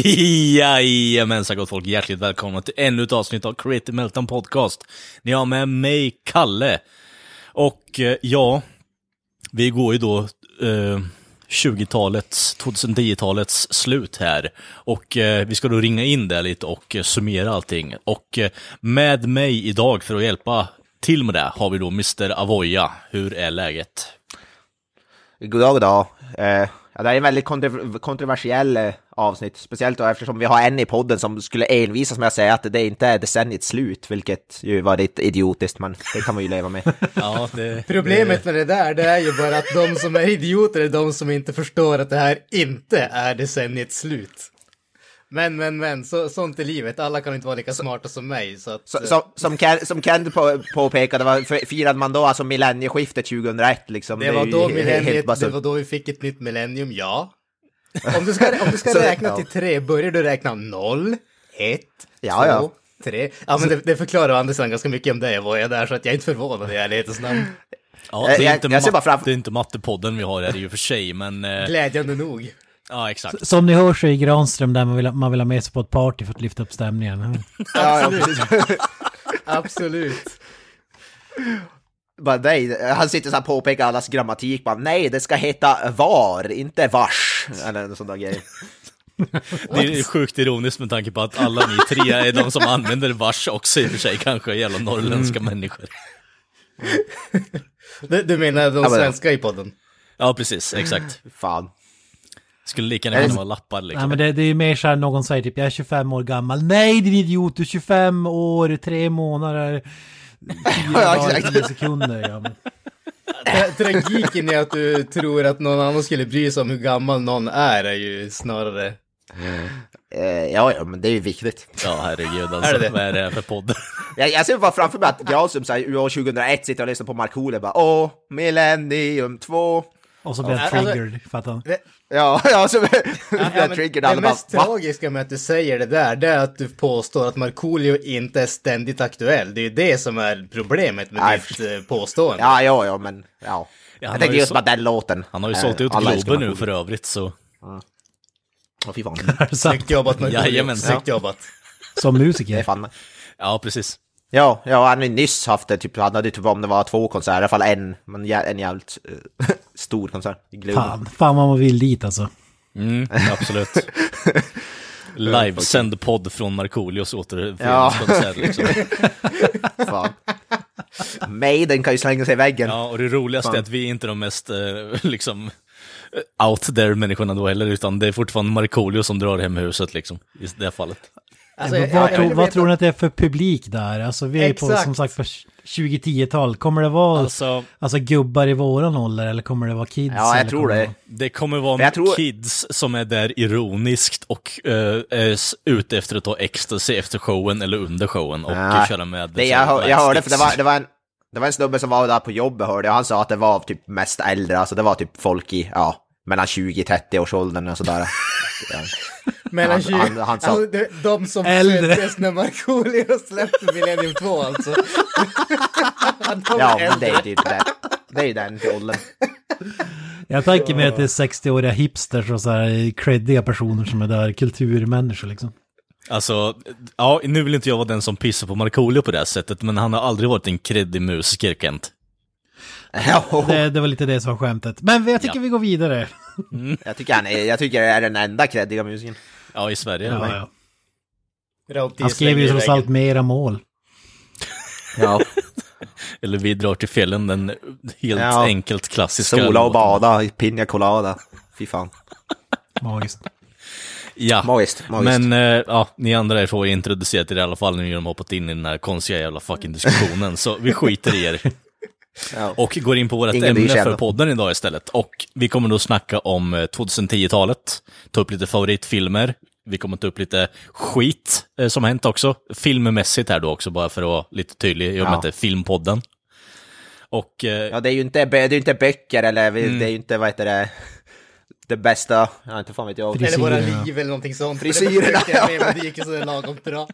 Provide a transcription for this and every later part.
Jajamensan gott folk, hjärtligt välkomna till ännu ett avsnitt av Creative Meltdown Podcast. Ni har med mig, Kalle. Och eh, ja, vi går ju då eh, 20-talets, 2010-talets slut här. Och eh, vi ska då ringa in det lite och eh, summera allting. Och eh, med mig idag för att hjälpa till med det har vi då Mr. Avoya. Hur är läget? God dag, god dag. Eh, ja, det är en väldigt kontro kontroversiell eh, avsnitt, speciellt då eftersom vi har en i podden som skulle envisas med att säga att det inte är decenniets slut, vilket ju var lite idiotiskt, men det kan man ju leva med. Ja, det, Problemet med det där, det är ju bara att de som är idioter är de som inte förstår att det här inte är decenniets slut. Men, men, men, så, sånt är livet. Alla kan inte vara lika smarta som mig, så att... Så, som, som Ken, som Ken på, påpekade, var, firade man då alltså millennieskiftet 2001 liksom? det var då he- millenniet, så- det var då vi fick ett nytt millennium, ja. Om du ska, om du ska Så- räkna ja. till tre, börjar du räkna noll, ett, Ja, ja. två, tre. Ja, men det, det förklarar sidan ganska mycket om det, var jag där, så att jag är inte förvånad i ärlighetens namn. ja, det, är Jag- inte jag bara fram- det är inte mattepodden vi har här i och för sig, men... Eh, Glädjande nog. ja, exakt. Som ni hör så är Granström där man vill, man vill ha med sig på ett party för att lyfta upp stämningen. Ja, ja, precis. Absolut. bara, nej, han sitter så här och påpekar allas grammatik, bara nej, det ska heta var, inte vars, eller en sån där grej. Det är sjukt ironiskt med tanke på att alla ni tre är de som använder vars också i och för sig kanske jävla norrländska människor. Du, du menar de svenska i podden? Ja, precis, exakt. Fan. Skulle lika gärna kunna vara lappar Nej liksom. men det, det är ju mer såhär någon säger typ jag är 25 år gammal. Nej din idiot, du är 25 år, 3 månader, 4 Ja, dagar, exakt. 10 sekunder. Ja, men. Tra- Tragiken är att du tror att någon annan skulle bry sig om hur gammal någon är, är ju snarare... Eh, ja, ja, men det är ju viktigt. Ja, herregud alltså. Är det det? Vad är det här för podd? Jag, jag ser bara framför mig att Granström år 2001 sitter och lyssnar på Markoolio bara åh, millennium 2. Och så blir jag Alltså- triggered för att han... Ja, ja, så blir Ja, triggered. det bara, mest va? tragiska med att du säger det där, det är att du påstår att Markoolio inte är ständigt aktuell. Det är ju det som är problemet med Nej. ditt eh, påstående. Ja, ja, ja, men ja. Ja, jag tänker ju just så- bara den låten. Han har ju Eh, sålt ut alla älskar Globen nu för övrigt så... Åh, fy fan. Snyggt jobbat Markoolio. Snyggt jobbat. Som musiker. Ja, precis. Ja, ja, han har ju nyss haft det, typ, han hade typ om det var två konserter, i alla fall en, men en jävligt eh, stor konsert. Fan, fan vad man vill dit alltså. Mm, absolut. Livesänd podd från Markoolios Ja. återföreningskonsert liksom. Fan. Maiden kan ju slänga sig i väggen. Ja, och det roligaste är att vi är inte de mest, eh, liksom, out there människorna då heller, utan det är fortfarande Markoolio som drar hem huset liksom, i det fallet. Alltså, vad, jag- jag- vad, tror, ni att det är för publik där? Alltså vi är ju på Exakt. som sagt på 2010-tal. Kommer det vara alltså, Alltså, gubbar i våran ålder eller kommer det vara kids? Ja, jag tror det. vara- det kommer vara tror- kids som är där ironiskt och eh, är ute efter att ta ecstasy efter showen eller under showen och Nej. köra med Det, jag, hör, jag hörde, för det var, det, var en, det var en snubbe som var där på jobbet hörde jag, han sa att det var typ mest äldre, alltså det var typ folk i, ja, mellan 20-30 års åldern och sådär. Mellan Han- 20... han- han sa- alltså, de, de som Äldre. föddes när Markoolio släppte Millennium 2 alltså. Ja, men det är typ det. Det är ju den åldern. Jag tänker mig att det är 60-åriga hipsters och så här creddiga personer som är där, kulturmänniskor liksom. Alltså, ja, nu vill inte jag vara den som pissar på Markoolio på det här sättet, men han har aldrig varit en kreddig musiker, Kent. Ja, Det, det var lite det som var skämtet. Men jag tycker Ja. vi går vidare. Jag tycker han är, jag tycker det är den enda creddiga musikern. Ja, i Sverige. Ja, ja. Han skrev ju i trots allt mera mål. Ja, Eller Vi drar till fjällen, den helt Ja. enkelt klassiska sola och bada, pina colada. Fy fan. Magiskt. Ja, Magiskt, magiskt. men eh, ja, ni andra är får introducerat er i alla fall, nu har de hoppat in i den här konstiga jävla fucking diskussionen, så vi skiter i er. Ja. Och går in på vårt Ingen ämne för podden idag istället. Och vi kommer då snacka om eh, 2010-talet, ta upp lite favoritfilmer, vi kommer ta upp lite skit eh, som hänt också, filmmässigt här då också, bara för att vara lite tydlig, i och med Ja. att det är filmpodden. Och eh, Ja, det är ju inte, det är inte böcker eller Mm. det är ju inte, vad heter det, det bästa, ja, inte fan vet jag. Eller våra liv eller någonting sånt. Frisyrerna, Det jag ja. det gick ju så lagom bra.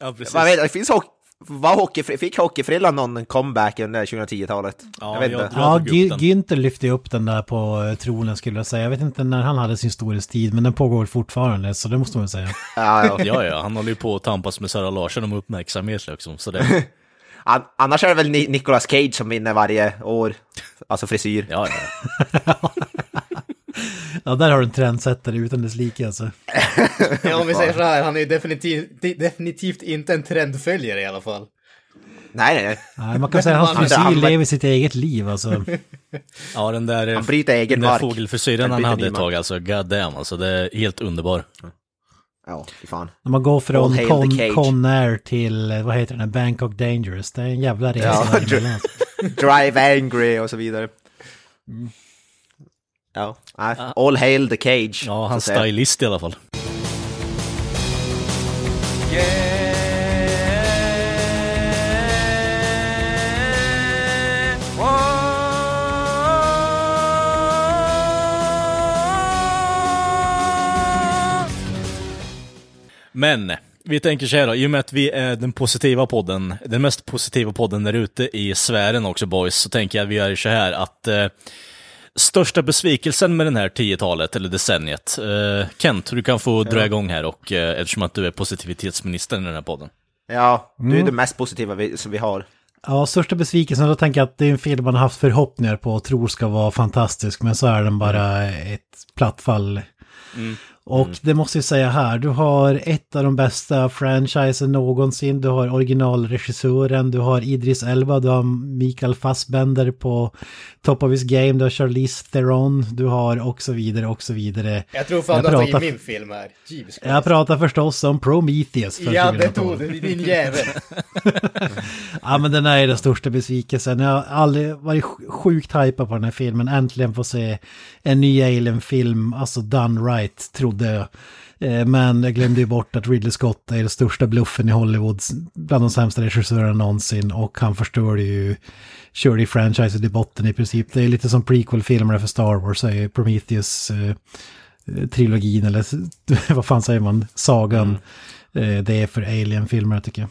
ja, precis. Man vet, det finns hockey, var hockey, fick hockeyfrillan någon comeback under 2010-talet? Ja, jag vet jag inte. Ja. Günther lyfte upp den där på eh, tronen skulle jag säga. Jag vet inte när han hade sin storhetstid, men den pågår fortfarande, så det måste man väl säga. Ja, ja. Ja, ja, han håller ju på att tampas med Sara Larsson om uppmärksamhet liksom, så det, An- Annars är det väl Ni- Nicolas Cage som vinner varje år, alltså frisyr. ja, ja. Ja, där har du en trendsättare utan dess like alltså. Ja, om vi säger så här, han är ju definitivt, de- definitivt inte en trendföljare i alla fall. Nej, nej, nej. Man kan säga att hans Han- frisyr han- lever sitt eget liv alltså. ja den där, Han bryter egen den där mark. fågelfrisyren Han hade ett tag alltså, god damn alltså, det är helt underbar. Ja, fy fan. När man går från Con. Conair till, vad heter den, Bangkok Dangerous. Det är en jävla resa Ja. Drive angry och så vidare. Ja, all hail the cage. Ja, så han att säga. stylist i alla fall. Men, vi tänker så här då, i och med att vi är den positiva podden, den mest positiva podden där ute i sfären också boys, så tänker jag att vi gör så här att eh, största besvikelsen med den här 10-talet, eller decenniet, eh, Kent, du kan få dra igång här och eh, eftersom att du är positivitetsministern i den här podden. Ja, du är det mest positiva vi, som vi har. Ja, största besvikelsen, då tänker jag att det är en film man har haft förhoppningar på och tror ska vara fantastisk, men så är den bara ett platt fall. Och det måste jag säga här, du har ett av de bästa franchisen någonsin, du har originalregissören, du har Idris Elba, du har Mikael Fassbender på top of his game, du har Charlize Theron, du har och så vidare och så vidare. Jag tror fan Jag du har pratar- min film här. Jesus Christ. Jag pratar förstås om Prometheus för Ja, det 2012. tog du, din jävel. Ja men den är den största besvikelsen. Jag har aldrig varit sj- sjukt hypad på den här filmen. Äntligen få se en ny Alien-film, alltså done right, trodde jag. Eh, Men jag glömde ju bort att Ridley Scott är den största bluffen i Hollywood, bland de sämsta regissörerna någonsin. Och han förstörde ju, körde ju franchiset i botten i princip. Det är lite som prequel-filmer för Star Wars, så är Prometheus eh, trilogin, eller vad fan säger man, sagan. Eh, Det är för Alien-filmer tycker jag.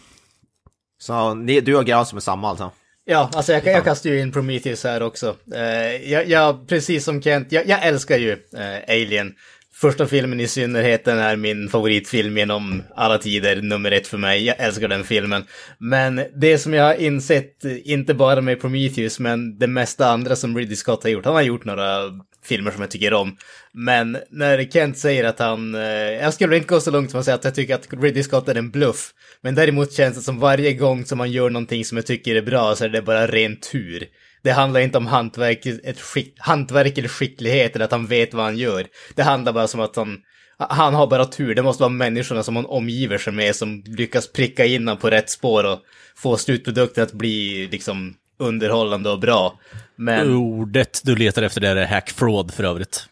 Så ni, du och Gran som är samma alltså? Ja, alltså jag, jag kastar ju in Prometheus här också. Eh, jag, jag, precis som Kent, jag, jag älskar ju eh, Alien. Första filmen i synnerhet, den är min favoritfilm genom alla tider, nummer ett för mig. Jag älskar den filmen. Men det som jag har insett, inte bara med Prometheus, men det mesta andra som Ridley Scott har gjort. Han har gjort några filmer som jag tycker om. Men när Kent säger att han, eh, jag skulle inte gå så långt som att säga att jag tycker att Ridley Scott är en bluff. Men däremot känns det som varje gång som man gör någonting som jag tycker är bra så är det bara ren tur. Det handlar inte om hantverk, ett skick, hantverk eller skicklighet eller att han vet vad han gör. Det handlar bara som att han, han har bara tur. Det måste vara människorna som han omgiver sig med som lyckas pricka in honom på rätt spår och få slutprodukten att bli liksom underhållande och bra. Men... Ordet du letar efter där är hack fraud för övrigt.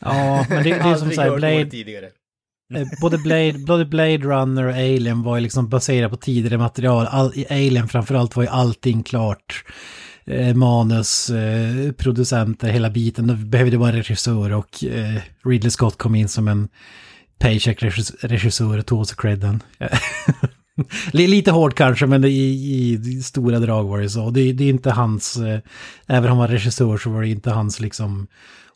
Ja, men det, det är som säger, hört Blade, tidigare. eh, både Blade, både Blade Runner och Alien var ju liksom baserat på tidigare material. All, I Alien framförallt var ju allting klart. Eh, manus, eh, producenter, hela biten. Då behövde bara en regissör och eh, Ridley Scott kom in som en paycheck-regissör och tog sig credden. Li- Lite hårt kanske, men i, i, stora drag var det så. Det, det är inte hans, eh, även om han var regissör så var det inte hans liksom...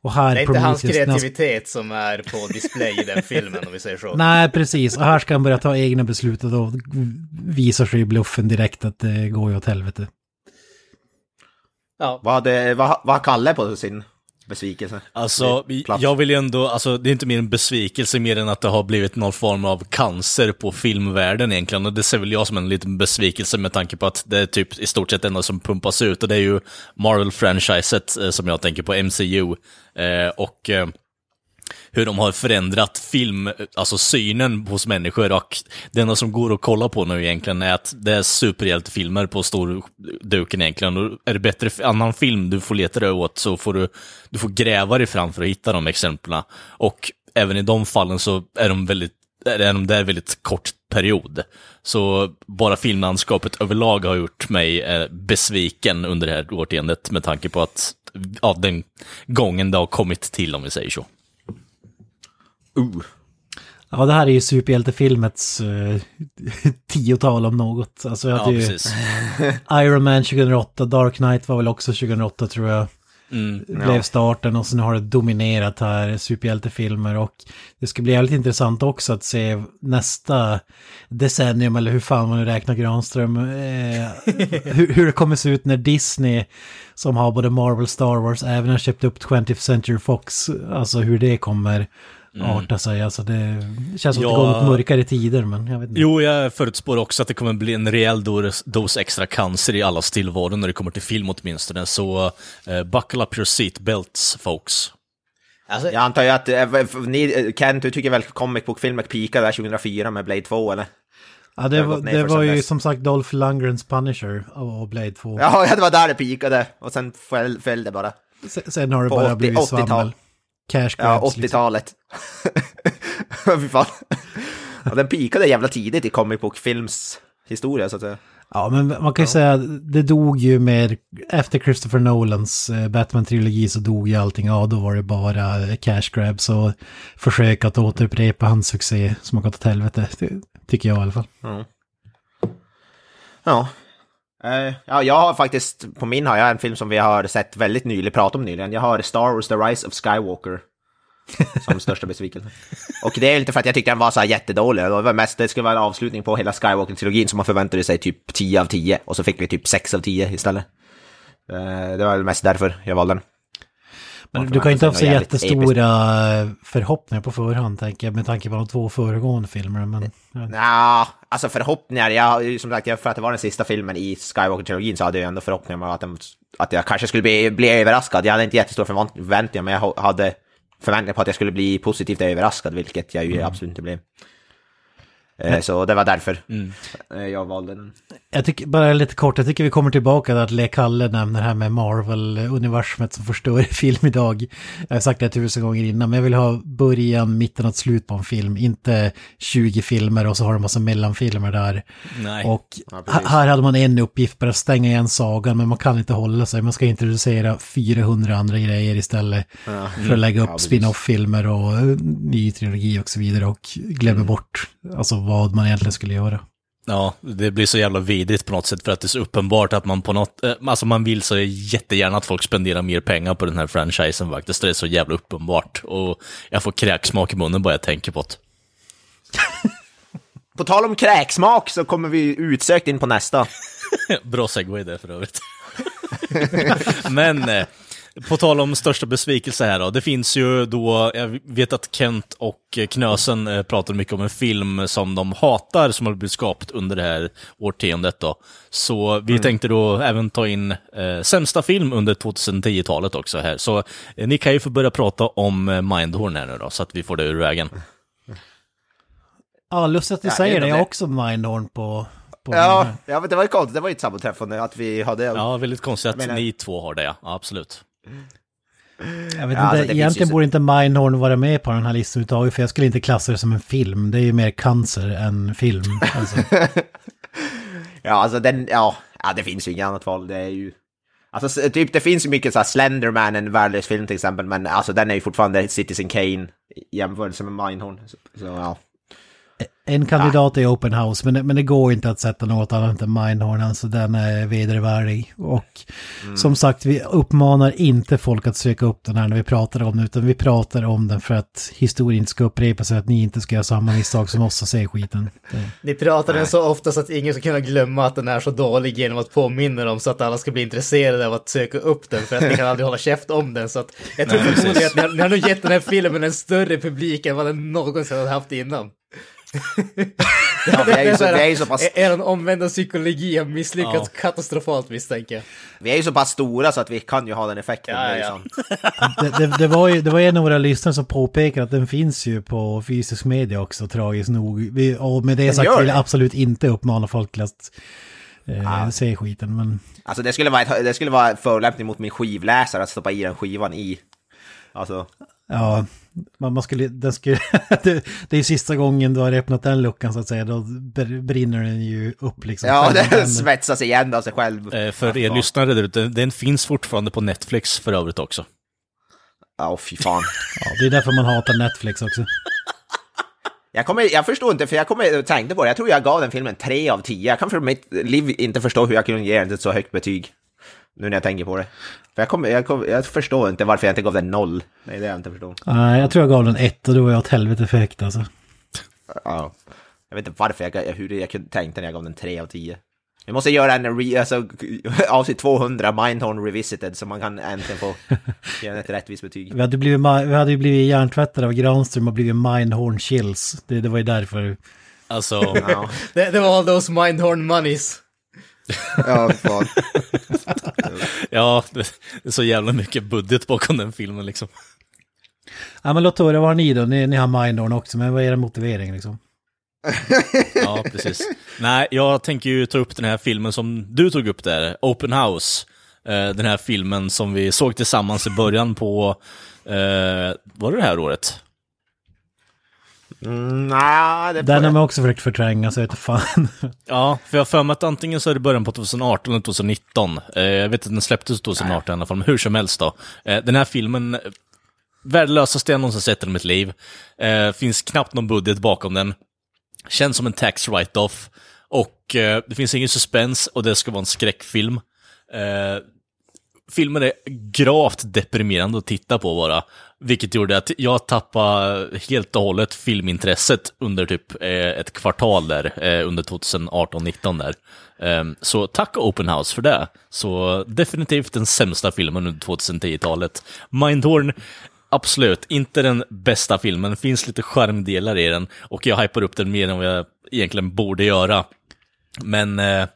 Och här Det är inte hans kreativitet som är på display i den filmen om vi säger så. Nej, precis. Och här ska han börja ta egna beslut och då visar sig bluffen direkt att det går ju åt helvete. Ja. Vad hade, vad, vad Kalle på sin besvikelse? Alltså, Plats. jag vill ju ändå, alltså det är inte mer en besvikelse mer än att det har blivit någon form av cancer på filmvärlden egentligen. Och det ser väl jag som en liten besvikelse med tanke på att det är typ i stort sett enda som pumpas ut. Och det är ju Marvel-franchiset eh, som jag tänker på, MCU. Eh, och eh, hur de har förändrat film, alltså synen hos människor och det enda som går att kolla på nu egentligen är att det är superhjältefilmer på storduken egentligen. Och är det bättre annan film du får leta dig åt så får du, du får gräva dig fram för att hitta de exemplen. Och även i de fallen så är de väldigt är de där väldigt kort period. Så bara filmlandskapet överlag har gjort mig eh, besviken under det här årtiondet med tanke på att, ja, den gången det har kommit till om vi säger så. Uh. Ja, det här är ju superhjältefilmets uh, tiotal om något. Alltså jag Ja, hade ju precis. Iron Man 2008, Dark Knight var väl också 2008 tror jag. Mm. blev starten och sen har det dominerat här, superhjältefilmer och det ska bli jävligt intressant också att se nästa decennium eller hur fan man nu räknar Granström, eh, hur, hur det kommer se ut när Disney som har både Marvel, Star Wars, även har köpt upp 20th Century Fox, alltså hur det kommer arta sig, alltså det känns som att det Mm. Går mot mörkare tider men jag vet inte. Jo, jag förutspår också att det kommer bli en rejäl dos, dos extra cancer i alla tillvaron när det kommer till film åtminstone. Så eh, buckle up your seatbelts, folks. Alltså, Jag antar ju att, f- ni, eh, Kent, du tycker väl comic book-filmen peakade där 2004 med Blade 2 eller? Ja, det var, det var ju dess. som sagt Dolph Lundgrens Punisher och Blade 2. Ja, ja, det var där det peakade och sen föll, föll det bara. Sen, sen har det bara 80 blivit 80-tal. svammel. Cash Ja, grabs. liksom. 80-talet. Fy fan. Ja, den peakade jävla tidigt i comic book-films historia så att säga. Ja, men man kan ju säga att det dog ju med, efter Christopher Nolans eh, Batman-trilogi så dog ju allting, ja då var det bara cash grabs och försök att återupprepa hans succé som har gått åt helvete, tycker jag i alla fall. Ja. Eh, ja, jag har faktiskt, på min har jag en film som vi har sett väldigt nyligen, pratat om nyligen. Jag har Star Wars The Rise of Skywalker. Som största besvikelse. Och det är lite för att jag tyckte den var så här jättedålig. Det, var mest, det skulle vara en avslutning på hela Skywalker-trilogin som man förväntade sig typ 10 av 10. Och så fick vi typ 6 av 10 istället. Eh, det var väl mest därför jag valde den. Men Ja, du kan ju inte ha så jättestora eh, förhoppningar på förhand, tänker jag, med tanke på de två föregående filmerna. Men, ja. Nja, alltså förhoppningar. Jag, som sagt, jag- för att det var den sista filmen i Skywalker-trilogin så hade jag ändå förhoppningar om att, den, att jag kanske skulle bli, bli överraskad. Jag hade inte jättestora förvänt- förväntningar, men jag hade förväntningar på att jag skulle bli positivt överraskad, vilket jag ju absolut inte blev. Eh, Så det var därför eh, jag valde den. Jag tycker, bara lite kort, jag tycker vi kommer tillbaka till att Le Kalle nämner här med Marvel-universumet som förstör film idag. Jag har sagt det tusen gånger innan, men jag vill ha början, mitten och slut på en film. Inte 20 filmer och så har de massa mellanfilmer där. Nej. Och Ja, här hade man en uppgift, bara stänga igen sagan, men man kan inte hålla sig. Man ska introducera 400 andra grejer istället för att lägga upp Ja, precis. spin-off-filmer och eh, ny trilogi och så vidare och glömmer bort alltså, vad man egentligen skulle göra. Ja, det blir så jävla vidrigt på något sätt för att det är så uppenbart att man på något, eh, alltså man vill så jättegärna att folk spenderar mer pengar på den här franchisen faktiskt. Det är så jävla uppenbart och jag får kräksmak i munnen bara jag tänker på det. På tal om kräksmak så kommer vi utsökt in på nästa. Bra segway där för övrigt. Men eh, på tal om största besvikelse här då. Det finns ju då, jag vet att Kent och Knösen eh, pratar mycket om en film som de hatar som har blivit skapat under det här årtiondet då. Så vi tänkte då även ta in eh, sämsta film under 2010-talet också här. Så eh, ni kan ju få börja prata om eh, Mindhorn här nu då, så att vi får det ur vägen. Ja, lustigt att du Ja, säger det. Jag har också Mindhorn på... Ja, ja men det var ju konstigt. Det var ju ett sammanträffande att vi hade... Ja, väldigt konstigt att menar- ni två har det, ja. ja absolut. Jag vet Ja, alltså, inte, finns egentligen så- borde inte Mindhorn vara med på den här listan överhuvudtaget, för jag skulle inte klassa det som en film. Det är ju mer cancer än film. Alltså. Ja, alltså den, ja, ja, det finns ju inget annat val. Det är ju... Alltså typ det finns ju mycket så här Slenderman, en värdelös film till exempel, men alltså den är ju fortfarande Citizen Kane i jämförelse med Mindhorn. Så, så ja. En kandidat är Open House, men det, men det går inte att sätta något annat än Mindhorn, alltså den är vedervärdig. Och Mm. som sagt, vi uppmanar inte folk att söka upp den här när vi pratar om den, utan vi pratar om den för att historien inte ska upprepa sig, att ni inte ska göra samma misstag som oss och se skiten. Det. Ni pratar den så ofta så att ingen ska kunna glömma att den är så dålig genom att påminna dem så att alla ska bli intresserade av att söka upp den för att ni kan aldrig hålla käft om den. Så att jag tror Nej, förmodligen att ni har, ni har nog gett den här filmen en större publik än vad den någonsin har haft innan. Ja, vi, är ju så, vi, är ju så pass, Er omvända psykologi har misslyckats katastrofalt misstänker jag. vi är ju så pass stora så att vi kan ju ha den effekten. Ja, det ja. sant. Det, det, det, var ju, det var en av våra lyssnare som påpekade att den finns ju på fysisk media också, tragiskt nog. Vi, och med det Den sagt vill jag absolut inte uppmana folk till att eh, se skiten, men... Alltså det skulle vara, ett, det skulle vara förolämpning mot min skivläsare att stoppa i den skivan i. Alltså, Ja, man, man skulle, den skulle, det, det är ju sista gången du har öppnat den luckan så att säga, då br- brinner den ju upp liksom. ja, den- svetsas igen av sig själv. Eh, för er Ja. lyssnare där ute, den finns fortfarande på Netflix för övrigt också. Ja, fy fan. Ja, det är därför man hatar Netflix också. Jag, kommer, jag förstår inte, för jag kommer, tänkte på det, jag tror jag gav den filmen 3 av 10. Jag kan för mitt liv inte förstå hur jag kunde ge den ett så högt betyg. Nu när jag tänker på det. För jag, kommer, jag, kommer, jag förstår inte varför jag inte gav den 0. Det är jag inte förstår. Nej, jag tror jag gav den ett och då var jag åt helvete för högt alltså. Ja. Jag vet inte varför jag, hur jag kunde tänkte när jag gav den 3 av 10. Vi måste göra en re, alltså, avsnitt 200 Mindhorn Revisited så man kan äntligen få ge den ett rättvist betyg. Vi hade, blivit, vi hade ju blivit hjärntvättade av Granström och blivit mindhorn chills. Det, det var ju därför. Alltså, Ja, Det, det var all those mindhorn moneys. Ja fan. ja, det är så jävla mycket budget bakom den filmen liksom. Ja men låt höra vad har ni då? Ni, ni har mindhorn också, men vad är er motivering liksom? Ja, precis. Nej, jag tänker ju ta upp den här filmen som du tog upp där, Open House. Eh, den här filmen som vi såg tillsammans i början på, eh, var det det här året? Mm, nej, det Den har man också försökt förtränga, så jag vet fan. Ja, för jag har för mig att antingen så är det början på 2018 eller 2019. Eh, jag vet att den släpptes 2018 i alla fall, men hur som helst då. Eh, den här filmen, eh, värdelösaste jag någonsin sett i mitt liv. Eh, finns knappt någon budget bakom den. Känns som en tax write-off. Och eh, det finns ingen suspens och det ska vara en skräckfilm. Eh, filmen är gravt deprimerande att titta på bara. Vilket gjorde att jag tappade helt och hållet filmintresset under typ eh, ett kvartal där, eh, under 2018-19 där. Ehm, så tack Open House för det. Så definitivt den sämsta filmen under 2010-talet. Mindhorn, absolut, inte den bästa filmen. Det finns lite skärmdelar i den och jag hypar upp den mer än vad jag egentligen borde göra. Men eh,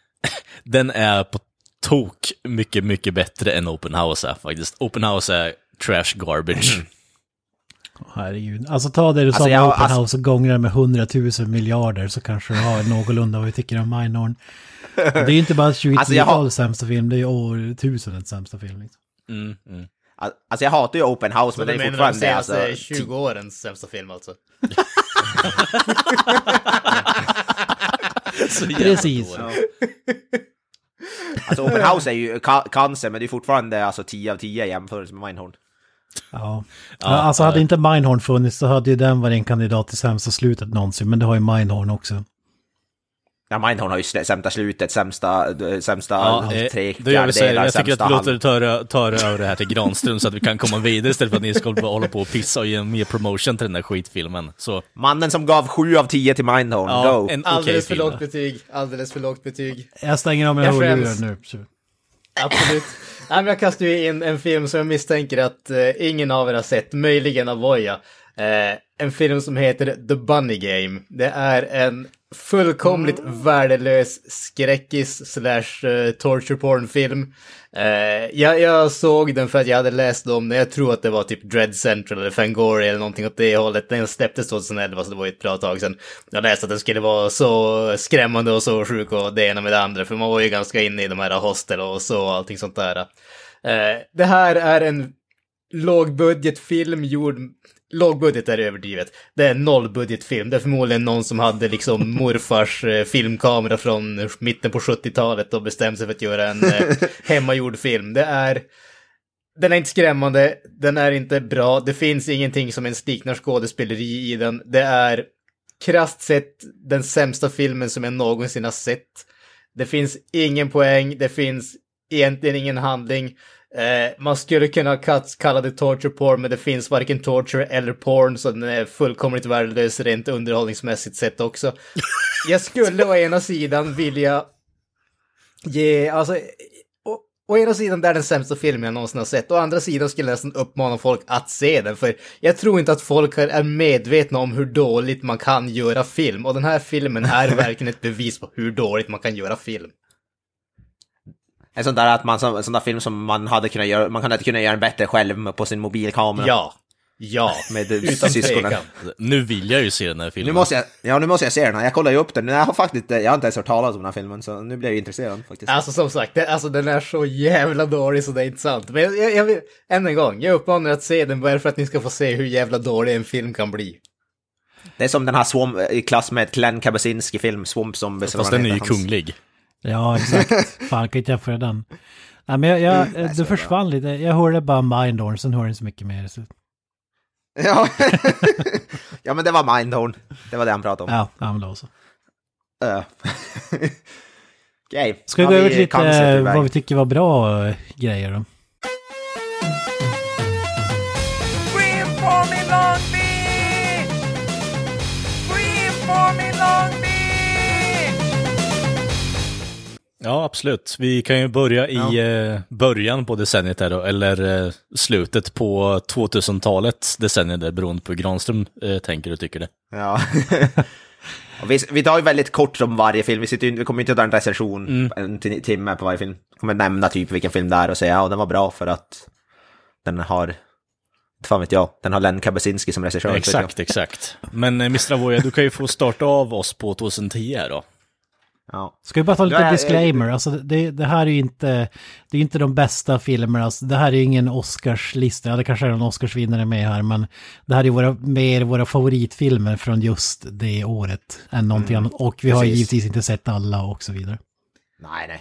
den är på tok mycket, mycket bättre än Open House är faktiskt. Open House är trash garbage. Herregud. Alltså ta det du sa Alltså, med jag- Open alltså- House och gångra det med hundratusen miljarder så kanske du har någorlunda vad vi tycker om Mindhorn. Det är ju inte bara 2010-talets Alltså, har- sämsta film, det är ju årtusendets sämsta film. Liksom. Mm, mm. Alltså jag hatar ju Open House, Så men den är fortfarande senaste alltså... 20 årens sämsta film alltså? Så Precis. Alltså Open House är ju ca- cancer, men det är fortfarande alltså 10 av 10 i jämförelse med Mindhorn. Ja. Ja, alltså hade ja. inte Mindhorn funnits så hade ju den varit en kandidat till sämsta slutet någonsin, men det har ju Mindhorn också. Ja, Mindhorn har ju sämsta slutet, sämsta, sämsta Ja, eh, tre då gör vi så här. Jag tycker att vi låter ta, ta över det här till Granström så att vi kan komma vidare istället för att ni ska bara hålla på och pissa och ge mer promotion till den där skitfilmen. Så, Mannen som gav 7 av 10 till Mindhorn, ja, go! en Alldeles för film. lågt betyg, alldeles för lågt betyg. Jag stänger av mina hörlurar nu. Absolut. Men jag kastar ju in en film som jag misstänker att eh, ingen av er har sett, möjligen Avoya. Eh, en film som heter The Bunny Game. Det är en fullkomligt värdelös skräckis slash eh, torture porn film. Uh, jag, jag såg den för att jag hade läst om den, jag tror att det var typ Dread Central eller Fangoria eller någonting åt det hållet. Den släpptes 2011 så det var ju ett bra tag sedan. Jag läste att den skulle vara så skrämmande och så sjuk och det ena med det andra, för man var ju ganska inne i de här hostel och så och allting sånt där. Uh, det här är en lågbudgetfilm gjord... Lågbudget är överdrivet. Det är en nollbudgetfilm. Det är förmodligen någon som hade liksom morfars eh, filmkamera från mitten på 70-talet och bestämde sig för att göra en eh, hemmagjord film. Det är... Den är inte skrämmande, den är inte bra, det finns ingenting som ens liknar skådespeleri i den. Det är krasst sett den sämsta filmen som jag någonsin har sett. Det finns ingen poäng, det finns egentligen ingen handling. Eh, man skulle kunna kalla det torture porn, men det finns varken torture eller porn, så den är fullkomligt värdelös rent underhållningsmässigt sett också. Jag skulle å ena sidan vilja ge, alltså, å, å ena sidan det är den sämsta filmen jag någonsin har sett, å andra sidan skulle jag nästan uppmana folk att se den, för jag tror inte att folk är medvetna om hur dåligt man kan göra film, och den här filmen är verkligen ett bevis på hur dåligt man kan göra film. En sån där, att man, en sån där film som man hade kunnat göra, man hade kunnat göra den bättre själv på sin mobilkamera. Ja. Ja, Med utan syskonen. tvekan. Nu vill jag ju se den här filmen. Nu måste jag, ja nu måste jag se den här. Jag kollar ju upp den. Jag har faktiskt, jag har inte ens hört talas om den här filmen, så nu blir jag intresserad faktiskt. Alltså som sagt, det, alltså, den är så jävla dålig så det är inte sant. Men jag, jag, jag vill, än en gång, jag uppmanar er att se den bara för att ni ska få se hur jävla dålig en film kan bli. Det är som den här Swamp, i klass med Glenn Kabasinski-film, Swamp Zombies. eller Fast den är ju kunglig. Ja, exakt. Fan, kan inte jämföra den. Nej, men jag, jag, är det så försvann lite. Jag hörde bara Mindhorn, sen hörde jag inte så mycket mer. Så, Ja. ja, men det var Mindhorn. Det var det han pratade om. ja, ja, men då så. Uh. Okej. Ska vi gå över till lite eh, vad vi tycker var bra eh, grejer då? Ja, absolut. Vi kan ju börja i eh, början på decenniet här då, eller eh, slutet på 2000-talets decennier där, beroende på hur Granström eh, tänker och tycker det. Ja. Vi, vi tar ju väldigt kort om varje film, vi, sitter, vi kommer inte att ta en recension Mm. en ti- timme på varje film. Vi kommer nämna typ vilken film det är och säga ja, den var bra för att den har, inte fan vet jag, den har Len Kabasinski som regissör. exakt, exakt. Men Mr. Avoya, du kan ju få starta av oss på 2010 här då. Ja. Ska vi bara ta lite disclaimer? Alltså det, det här är ju inte, det är inte de bästa filmerna. Alltså, det här är ju ingen Oscarslista. Ja, det kanske är en Oscarsvinnare med här, men det här är våra, mer våra favoritfilmer från just det året än någonting annat. Och vi har precis. givetvis inte sett alla och så vidare. Nej, nej.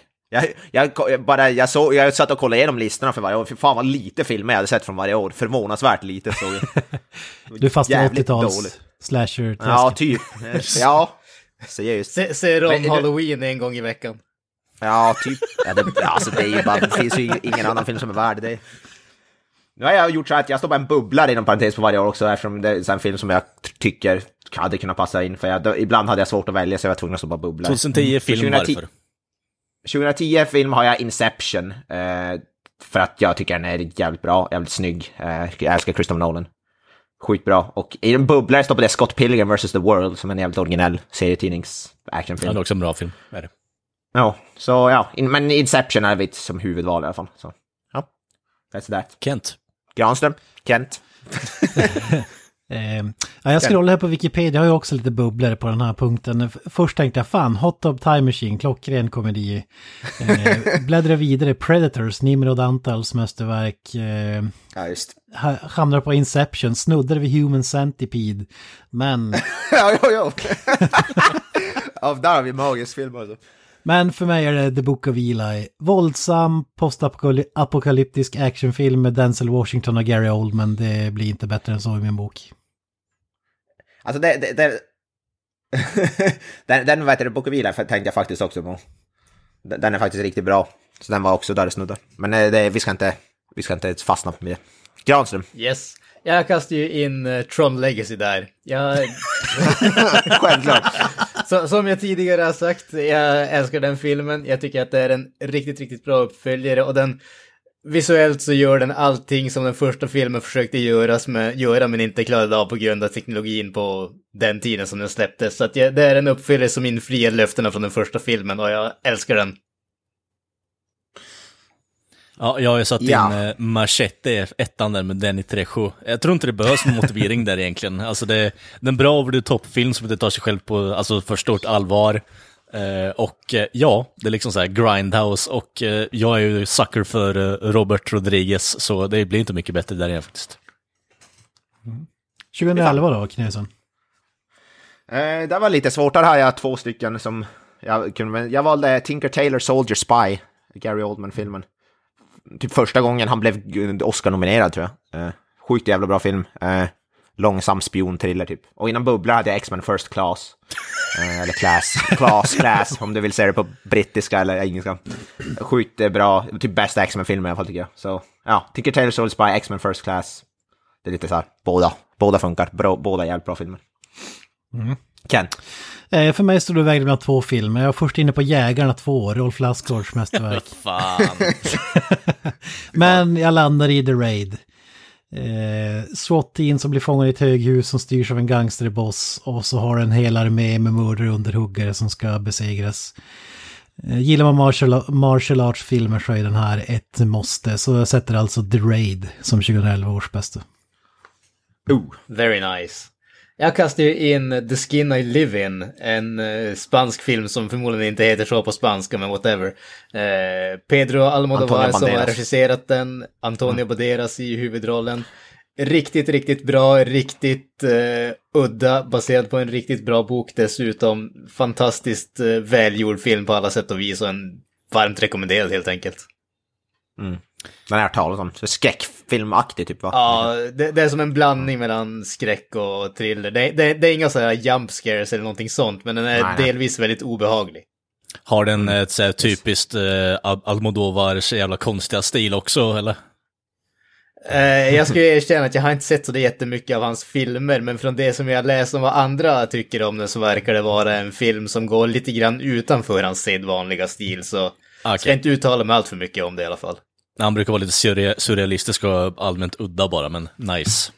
Jag, jag, bara, jag, såg, jag satt och kollade igenom listorna för varje år. Fy fan vad lite filmer jag hade sett från varje år. Förvånansvärt lite såg jag. Du Jävligt 80-tals dåligt. slasher Ja, typ. Ja, seriöst. Se, se om Men- Halloween en gång i veckan. Ja, typ. Ja, det, alltså, det, är ju bara, det finns ju ingen annan film som är värd det. Nu har jag gjort så att jag står bara en bubblare inom parentes på varje år också eftersom det är en film som jag tycker hade kunnat passa in. För jag, då, ibland hade jag svårt att välja så jag var tvungen att stå bara bubblare. 2010 film, 2010 varför? 2010 film har jag Inception. Eh, för att jag tycker den är jävligt bra, jävligt snygg. Eh, jag älskar Christopher Nolan. Sjukt bra. Och i en bubblare står på det Scott Pilgrim vs. The World som är en jävligt originell serietidnings Ja, actionfilm. det är också en bra film. Är det. Ja, så ja, in, men Inception är mitt som huvudval i alla fall. Så, ja, that's that. Kent. Granström, Kent. Eh, ja, jag scrollar här på Wikipedia, jag har ju också lite bubblor på den här punkten. Först tänkte jag, fan, Hot Tub Time Machine, klockren komedi. Eh, bläddra vidare, Predators, Nimrod Antals mästerverk. Eh, Ja, just. ha- hamnar på Inception, snuddar vid Human Centipede. Men, ja, ja, ja. ja, där har vi magisk film alltså. men för mig är det The Book of Eli. Våldsam, postapokalyptisk actionfilm med Denzel Washington och Gary Oldman. Det blir inte bättre än så i min bok. Alltså det, det, det den, den vad heter det, tänkte jag faktiskt också på. Den, är faktiskt riktigt bra. Så den var också där snuddar. Men eh, det, vi ska inte, vi ska inte fastna med det. Granström, Yes. Jag kastar ju in uh, Tron Legacy där. Jag, självklart. så, som jag tidigare har sagt, jag älskar den filmen. Jag tycker att det är en riktigt, riktigt bra uppföljare och den visuellt så gör den allting som den första filmen försökte göras med, göra men inte klarade av på grund av teknologin på den tiden som den släpptes. Så att jag, det är en uppföljare som infriar löftena från den första filmen och jag älskar den. Ja, jag har ju satt Ja. in eh, Machete, ettan där med Danny Trejo. Jag tror inte det behövs någon motivering där egentligen. Alltså det, det är en bra over the top-film som inte tar sig själv på alltså, för stort allvar. Eh, och eh, ja, det är liksom så här grindhouse och eh, jag är ju sucker för eh, Robert Rodriguez, så det blir inte mycket bättre där igen faktiskt. 2011 då, Knösen? Eh, det var lite svårt, där har jag två stycken som jag kunde, jag valde Tinker Tailor Soldier Spy, Gary Oldman-filmen. Typ första gången han blev Oscar-nominerad tror jag. Eh, sjukt jävla bra film. Långsam spionthriller typ. Och innan Bubbla hade jag X-Men First Class. Eh, eller Class, Class, Class, om du vill säga det på brittiska eller engelska. Sjukt eh, bra, typ bästa X-Men-filmen i alla fall tycker jag. Så ja, Tinker Tailor Soldier Spy, X-Men First Class. Det är lite så här, båda, båda funkar, bra, båda är jävligt bra filmer. Kent? Eh, för mig stod det vägde mellan två filmer. Jag var först inne på Jägarna 2, Rolf Lassgårds mästerverk. Men jag landar i The Raid. Eh, SWAT-team som blir fångade i ett höghus som styrs av en gangsterboss och så har en hel armé med mördare och underhuggare som ska besegras. Eh, gillar man martial, martial arts-filmer så är den här ett måste. Så jag sätter alltså The Raid som 2011 års bästa. Oh. Very nice. Jag kastar ju in The Skin I Live In, en eh, spansk film som förmodligen inte heter så på spanska, men whatever. Eh, Pedro Almodovar som har regisserat den, Antonio Banderas i huvudrollen. Riktigt, riktigt bra, riktigt eh, udda, baserad på en riktigt bra bok dessutom. Fantastiskt eh, välgjord film på alla sätt och vis och en varmt rekommenderad helt enkelt. Den jag hört talas om. Så Skräckfilmaktig typ va? Ja, det, det är som en blandning mellan skräck och thriller. Det, det, det är inga sådana jump scares eller någonting sånt, men den är Nej, nej. delvis väldigt obehaglig. Har den ett så här, typiskt eh, Al- Almodovars jävla konstiga stil också, eller? Eh, jag ju erkänna att jag har inte sett så det jättemycket av hans filmer, men från det som jag läst om vad andra tycker om den så verkar det vara en film som går lite grann utanför hans sedvanliga stil, så jag ska Okej. inte uttala mig allt för mycket om det i alla fall. Han brukar vara lite surre- surrealistisk och allmänt udda bara, men nice.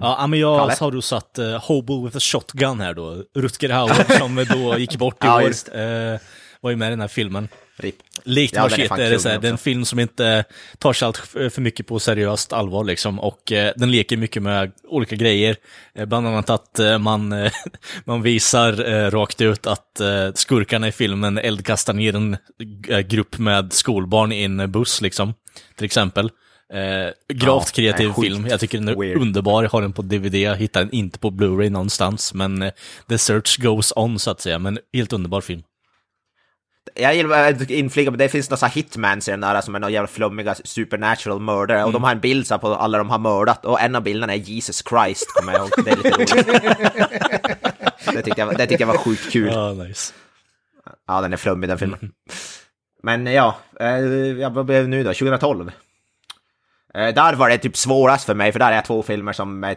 Ja, men jag Kalle? har du satt uh, Hobo with a Shotgun här då. Rutger Hauer som då gick bort i Ja, år. eh, var ju med i den här filmen. RIP. Likt Ja, den är det så här, den det är en film som inte tar sig allt för mycket på seriöst allvar liksom. Och eh, den leker mycket med olika grejer. Eh, bland annat att eh, man, eh, man visar eh, rakt ut att eh, skurkarna i filmen eldkastar ner en grupp med skolbarn i en buss liksom. Till exempel. Eh, gravt Ja, kreativ nej, film. Jag tycker den är weird. underbar. Jag har den på DVD. Jag hittar den inte på Blu-ray någonstans. Men the search goes on så att säga. Men helt underbar film. Jag gillar att inflika, men det finns några hitmans i den där som är några jävla flummiga supernatural mördare och de har en bild så här på alla de har mördat och en av bilderna är Jesus Christ, kommer jag ihåg. Det är lite roligt. det, tyckte jag, det tyckte jag var sjukt kul. Ja, nice. Ja, den är flummig den filmen. Men ja, eh, vad blev det nu då? 2012? Eh, där var det typ svårast för mig, för där är jag två filmer som är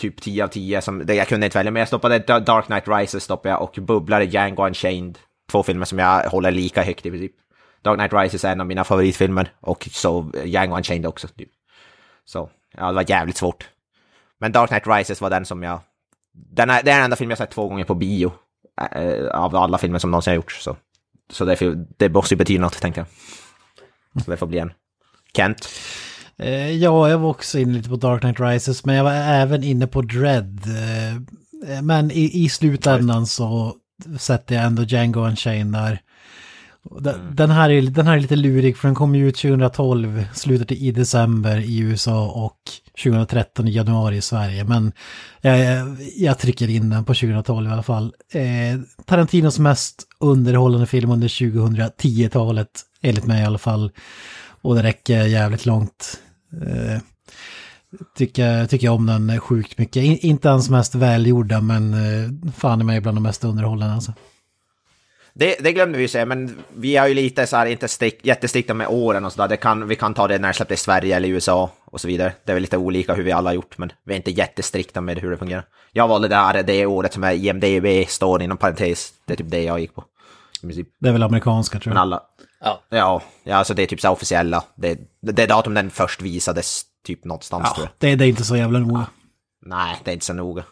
typ 10 av 10, som, det, jag kunde inte välja, men jag stoppade Da- Dark Knight Rises stoppade jag, och Bubblare, Django Unchained. Två filmer som jag håller lika högt i princip. Dark Knight Rises är en av mina favoritfilmer, och så Django Unchained också. Typ. Så, ja, det var jävligt svårt. Men Dark Knight Rises var den som jag... Den är, det är den enda film jag sett två gånger på bio. eh, av alla filmer som någonsin har gjorts. Så, så det, det måste ju betyda något, tänkte jag. Så det får bli en. Kent? Eh, ja, jag var också inne lite på Dark Knight Rises, men jag var även inne på Dread. Eh, men i, i slutändan så sätter jag ändå Django Unchained där. Och Den, den, här är, den här är lite lurig för den kom ju ut 2012, slutet i december i USA och 2013 i januari i Sverige. Men jag, jag trycker in den på 2012 i alla fall. Eh, Tarantinos mest underhållande film under 2010-talet, enligt mig i alla fall. Och det räcker jävligt långt. Eh, tycker, tycker jag om den sjukt mycket. In, inte hans mest välgjorda, men eh, fan i mig bland de mest underhållande alltså. Det, det glömde vi ju säga, men vi är ju lite så här, inte strikt, jättestrikta med åren och sådär. Det kan, vi kan ta det när det släppte i Sverige eller USA och så vidare. Det är väl lite olika hur vi alla har gjort, men vi är inte jättestrikta med hur det fungerar. Jag valde det här, det året som är IMDB står inom parentes. Det är typ det jag gick på. Det är väl amerikanska tror Men jag. alla... Ja. Ja, ja alltså det är typ så här officiella. Det, det är datum den först visades typ någonstans Ja, det, det är inte så jävla noga. Nej, det är inte så noga.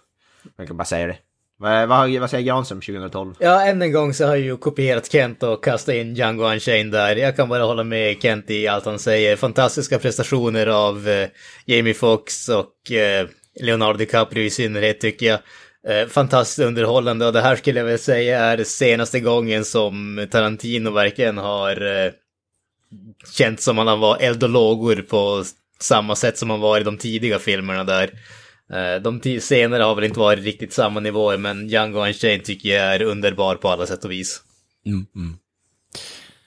Jag kan bara säga det. Vad, vad, vad säger Granström 2012? Ja, än en gång så har jag ju kopierat Kent och kastat in Django Unchained där. Jag kan bara hålla med Kent i allt han säger. Fantastiska prestationer av eh, Jamie Foxx och eh, Leonardo DiCaprio i synnerhet tycker jag. Eh, fantastiskt underhållande och det här skulle jag väl säga är senaste gången som Tarantino verkligen har eh, känt som han var eld och lågor på samma sätt som han var i de tidiga filmerna där. Eh, De senare har väl inte varit riktigt samma nivåer, men Django Unchained tycker jag är underbar på alla sätt och vis. Mm, mm.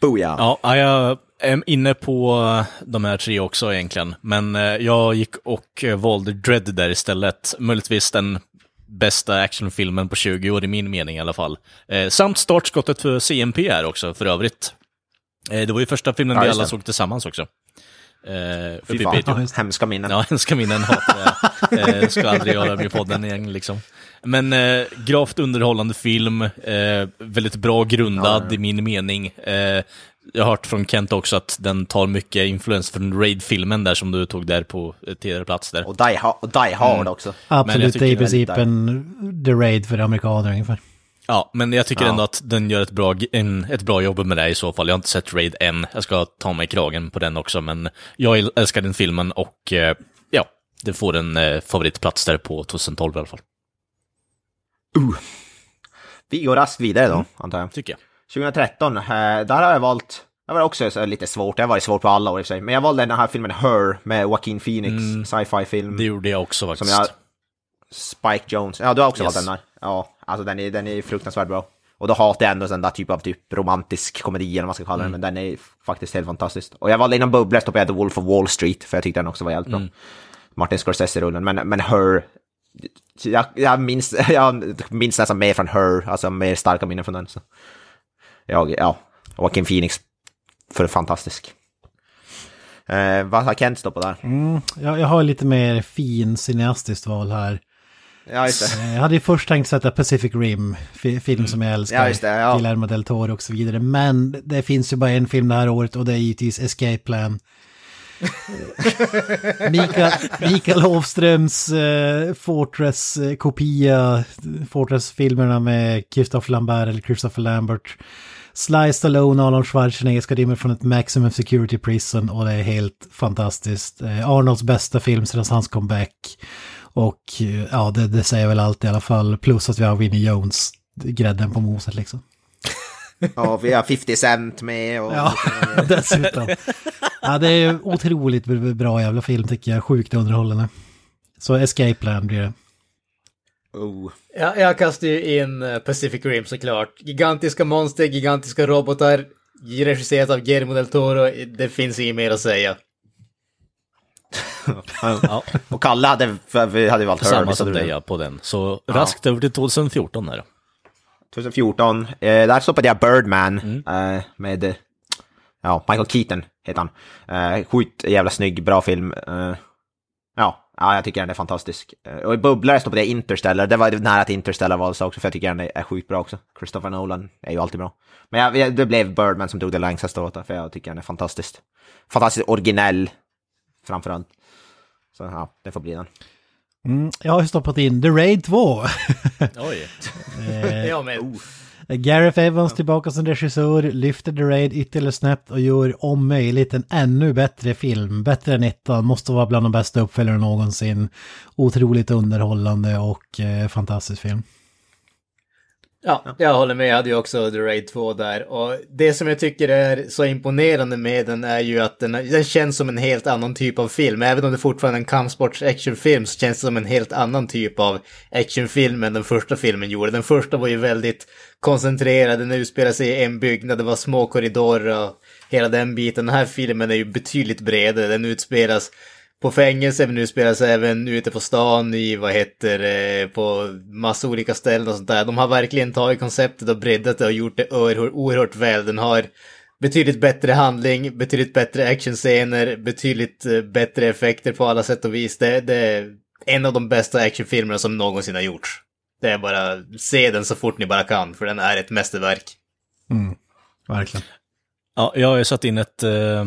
Booyah! Ja, jag är inne på de här tre också egentligen. Men eh, jag gick och eh, valde Dread där istället. Möjligtvis den bästa actionfilmen på 20 år i min mening i alla fall. Samt startskottet för CMP här också för övrigt. Det var ju första filmen Ja, vi alla såg tillsammans också. Eh, Fy fan, Piteå. hemska minnen. Ja, hemska minnen hatar jag. Eh, ska aldrig göra med podden igen liksom. Men eh, gravt underhållande film, eh, väldigt bra grundad i min mening. Eh, jag har hört från Kent också att den tar mycket influens från Raid-filmen där som du tog där på eh, tidigare plats där. Och Die, ha och die Hard Mm. också. Absolut, det är i princip en The Raid för amerikaner ungefär. Ja, men jag tycker Ja. ändå att den gör ett bra, en, ett bra jobb med det i så fall. Jag har inte sett Raid än. Jag ska ta mig kragen på den också, men jag älskar den filmen och eh, ja, det får en eh, favoritplats där på 2012 i alla fall. Vi går raskt vidare då, antar jag. Tycker jag. 2013, eh, där har jag valt, det var också så lite svårt, det har varit svårt på alla år i och för sig, men jag valde den här filmen Her med Joaquin Phoenix, sci-fi film. Mm. Det gjorde jag också faktiskt. Som jag... Spike Jones. Ja, du har också Yes. valt den där. Ja, alltså den är, den är fruktansvärt bra. Och då hatar jag ändå den där typ av typ romantisk komedi eller vad man ska kalla den, men den är faktiskt helt fantastisk. Och jag valde inom bubblor stoppade jag The Wolf of Wall Street, för jag tyckte den också var jävligt bra. Martin Scorsese-rullen, men, men Her... Jag, jag, minns, jag minns nästan mer från Her, alltså mer starka minnen från den. Så. Jag, ja, Joaquin Phoenix, för fantastisk. Eh, vad har Kent stoppat där? Mm, jag, jag har lite mer fin cineastiskt val här. Ja, just det. Eh, Jag hade ju först tänkt sätta Pacific Rim, fi- film som jag älskar, Ja, just det, ja. Guillermo del Toro och så vidare. Men det finns ju bara en film det här året och det är givetvis Escape Plan. Mikael, Mikael Hovströms eh, Fortress-kopia, Fortress-filmerna med Christopher Lambert eller Christopher Lambert. Sly Stallone Arnold Schwarzenegger ska rymma från ett Maximum Security Prison och det är helt fantastiskt. Eh, Arnolds bästa film sedan hans comeback. Och eh, ja, det, det säger väl allt i alla fall. Plus att vi har Winnie Jones, grädden på moset liksom. Ja, vi har 50 Cent med och... Ja, dessutom. Ja, det är otroligt bra jävla film tycker jag. Sjukt underhållande. Så Escape Plan blir det. Oh. Ja, jag kastar ju in eh, Pacific Rim såklart. Gigantiska monster, gigantiska robotar, regisserat av Guillermo del Toro. Det finns inget mer att säga. Ja, Och Kalle hade, vi hade valt samma som dig ja, på den. Så raskt över till 2014 här då. 2014, eh, där stoppade jag Birdman eh, med, ja, Michael Keaton heter han. Eh, sjukt jävla snygg, bra film. Eh, ja, ja, jag tycker den är fantastisk. Eh, och i bubblare stoppade jag Interstellar, det var nära att Interstellar valdes också, för jag tycker den är, sjukt bra också. Christopher Nolan är ju alltid bra. Men jag, det blev Birdman som drog det längsta strået, för jag tycker den är fantastisk. Fantastiskt originell, framförallt. Så ja, det får bli den. Mm, jag har ju stoppat in The Raid 2. Oj. Ja, men... Gareth Evans tillbaka som regissör, lyfter The Raid ytterligare snabbt och gör om möjligt en ännu bättre film. Bättre än ettan, måste vara bland de bästa uppföljarna någonsin. Otroligt underhållande och eh, fantastisk film. Ja, jag håller med. Jag hade ju också The Raid 2 där. Och det som jag tycker är så imponerande med den är ju att den, den känns som en helt annan typ av film. Även om det fortfarande är en kampsports actionfilm så känns det som en helt annan typ av actionfilm än den första filmen gjorde. Den första var ju väldigt koncentrerad, den utspelar sig i en byggnad, det var små korridorer och hela den biten. Den här filmen är ju betydligt bredare. Den utspelas på fängelse, men utspelas även ute på stan i, vad heter det, på massa olika ställen och sånt där. De har verkligen tagit konceptet och breddat det och gjort det oerhört, oerhört väl. Den har betydligt bättre handling, betydligt bättre actionscener, betydligt eh, bättre effekter på alla sätt och vis. Det, det är en av de bästa actionfilmerna som någonsin har gjorts. Det är bara, se den så fort ni bara kan, för den är ett mästerverk. Verkligen. Ja, jag har ju satt in ett, eh,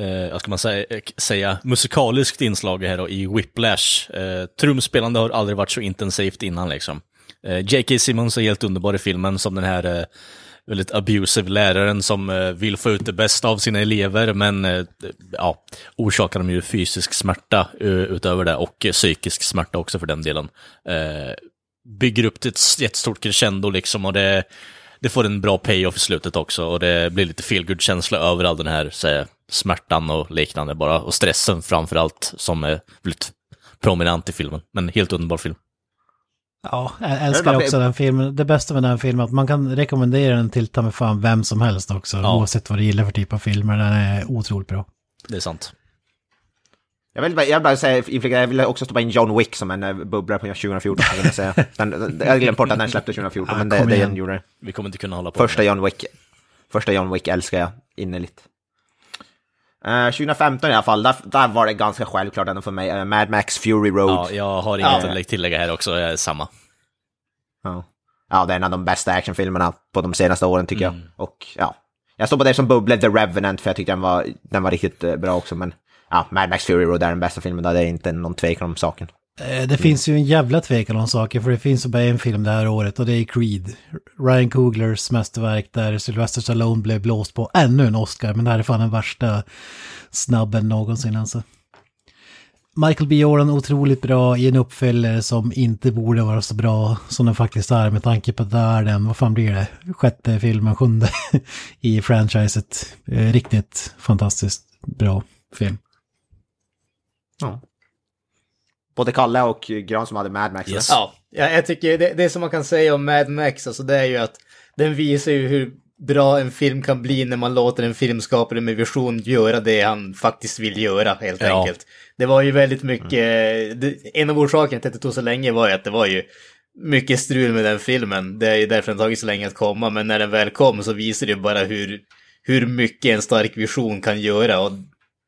eh, vad ska man säga, eh, säga, musikaliskt inslag här då, i Whiplash. Eh, trumspelande har aldrig varit så intensivt innan liksom. Eh, J.K. Simmons är helt underbar i filmen som den här eh, väldigt abusive läraren som eh, vill få ut det bästa av sina elever, men eh, ja, orsakar dem ju fysisk smärta eh, utöver det och eh, psykisk smärta också för den delen. Eh, bygger upp till ett jättestort crescendo liksom och det, det får en bra payoff i slutet också och det blir lite feelgood känsla över all den här så här, smärtan och liknande bara och stressen framför allt som är väldigt prominent i filmen. Men helt underbar film. Ja, jag älskar också den filmen. Det bästa med den filmen är att man kan rekommendera den till ta med fan vem som helst också. Ja. Oavsett vad du gillar för typ av filmer. Den är otroligt bra. Det är sant. Jag vill, bara- jag vill bara säga, jag vill också stoppa in John Wick som en eh, bubblare på 2014. Vill jag, säga. Den, jag glömt bort att den släppte 2014, Ah, men det, det den gjorde det. Vi kommer inte kunna hålla på Första John Wick, första John Wick älskar jag innerligt. Eh, 2015 i alla fall, där, där var det ganska självklart ändå för mig. Eh, Mad Max Fury Road. Ja, jag har inget Ja. att tillägga här också, jag är samma. Ja. ja, det är en av de bästa actionfilmerna på de senaste åren tycker Mm. jag. Och ja, jag står på det som Bubble, The Revenant, för jag tyckte den var, den var riktigt bra också. Men ja, Mad Max Fury Road är den bästa filmen, där det är inte någon tvekan om saken. Eh, det finns ju en jävla tvekan om saker, för det finns bara en film det här året och det är Creed. Ryan Cooglers mästerverk där Sylvester Stallone blev blåst på ännu en Oscar, men det här är fan den värsta snabben någonsin alltså. Michael B. Jordan otroligt bra i en uppföljare som inte borde vara så bra som den faktiskt är med tanke på att det är den, vad fan blir det, sjätte filmen, sjunde i franchiset. Eh, riktigt fantastiskt bra film. Ja. Både Kalle och Gran som hade Mad Max. Yes. Ja, jag, jag tycker det, det som man kan säga om Mad Max, alltså det är ju att den visar ju hur bra en film kan bli när man låter en filmskapare med vision göra det han faktiskt vill göra, helt Ja. enkelt. Det var ju väldigt mycket, det, en av orsakerna till att det tog så länge var ju att det var ju mycket strul med den filmen. Det är ju därför den tagit så länge att komma, men när den väl kom så visar det ju bara hur, hur mycket en stark vision kan göra. Och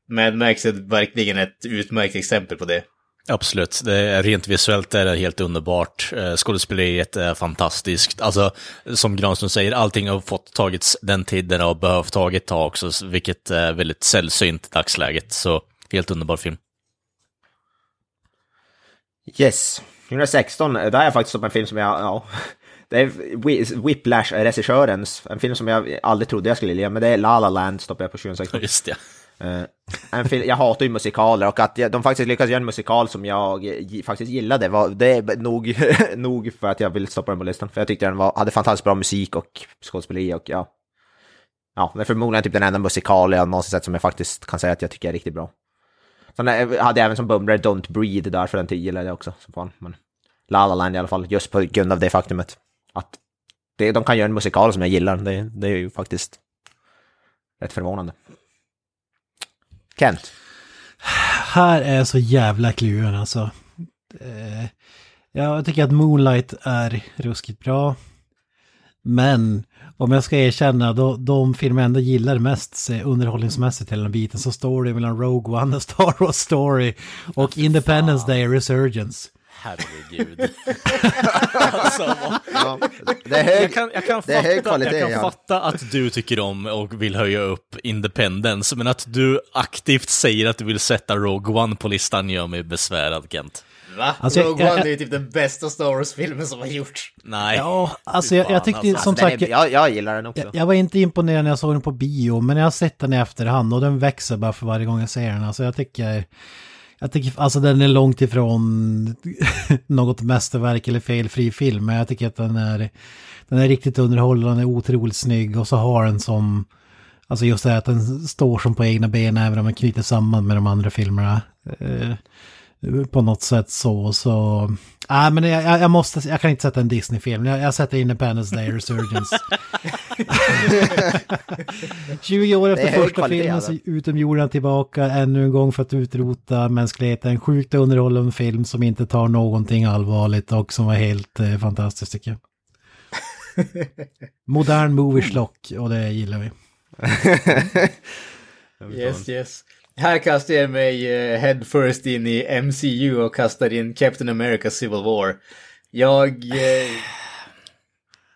Mad Max är verkligen ett utmärkt exempel på det. Absolut, det är rent visuellt är det helt underbart. Eh, Skådespeleriet är fantastiskt. Alltså, som Granström säger, allting har fått tagits den tiden och behövt tagit ta också, vilket är väldigt sällsynt i dagsläget. Så helt underbar film. Yes. 2016, där är jag faktiskt upp en film som jag, ja, det är Whi- Whiplash-regissörens, en film som jag aldrig trodde jag skulle gilla, men det är La La Land stoppar jag på 2016. Just det. Eh, en film, jag hatar ju musikaler och att de faktiskt lyckas göra en musikal som jag faktiskt gillade, var, det är nog, nog för att jag vill stoppa den på listan. För jag tyckte den var, hade fantastiskt bra musik och skådespeleri och ja. Ja, det är förmodligen typ den enda musikal jag någonsin sett som jag faktiskt kan säga att jag tycker är riktigt bra. Sen hade jag även som bumlare Don't Breathe där, för den gillade jag också. som fan. Men La La Land i alla fall, just på grund av det faktumet. Att det, de kan göra en musikal som jag gillar, det, det är ju faktiskt rätt förvånande. Kent? här är så jävla kluven alltså. Eh, ja, jag tycker att Moonlight är ruskigt bra. Men om jag ska erkänna, då, de filmer jag ändå gillar mest underhållningsmässigt hela den biten så står det mellan Rogue One, A Star Wars Story och Independence Day Resurgence. Herregud. alltså, vad- Ja, det är hög, jag kan, jag kan, är fatta, kvalitet, jag kan ja. fatta att du tycker om och vill höja upp Independence, men att du aktivt säger att du vill sätta Rogue One på listan gör mig besvärad, Kent. Va? Alltså, jag- Rogue jag- One är ju typ den bästa Star Wars-filmen som har gjorts. Nej. Ja, alltså jag, jag tyckte alltså. som är, sagt... jag, jag gillar den också. Jag, jag var inte imponerad när jag såg den på bio, men jag har sett den i efterhand och den växer bara för varje gång jag ser den. Alltså jag tycker... Jag tycker, alltså den är långt ifrån något mästerverk eller felfri film, men jag tycker att den är, den är riktigt underhållande, otroligt snygg och så har den som, alltså just det här att den står som på egna ben även om den knyter samman med de andra filmerna. Eh, på något sätt så, så... Nej, men jag, jag måste, jag kan inte sätta en Disney-film. Jag, jag sätter Independence Day Resurgence. 20 år efter första kvalitet, filmen alltså. så utomjorden tillbaka ännu en gång för att utrota mänskligheten. En sjukt underhållande film som inte tar någonting allvarligt och som var helt eh, fantastisk tycker jag. Modern movie schlock och det gillar vi. Yes, yes. Här kastar jag mig uh, head first in i MCU och kastar in Captain America Civil War. Jag eh,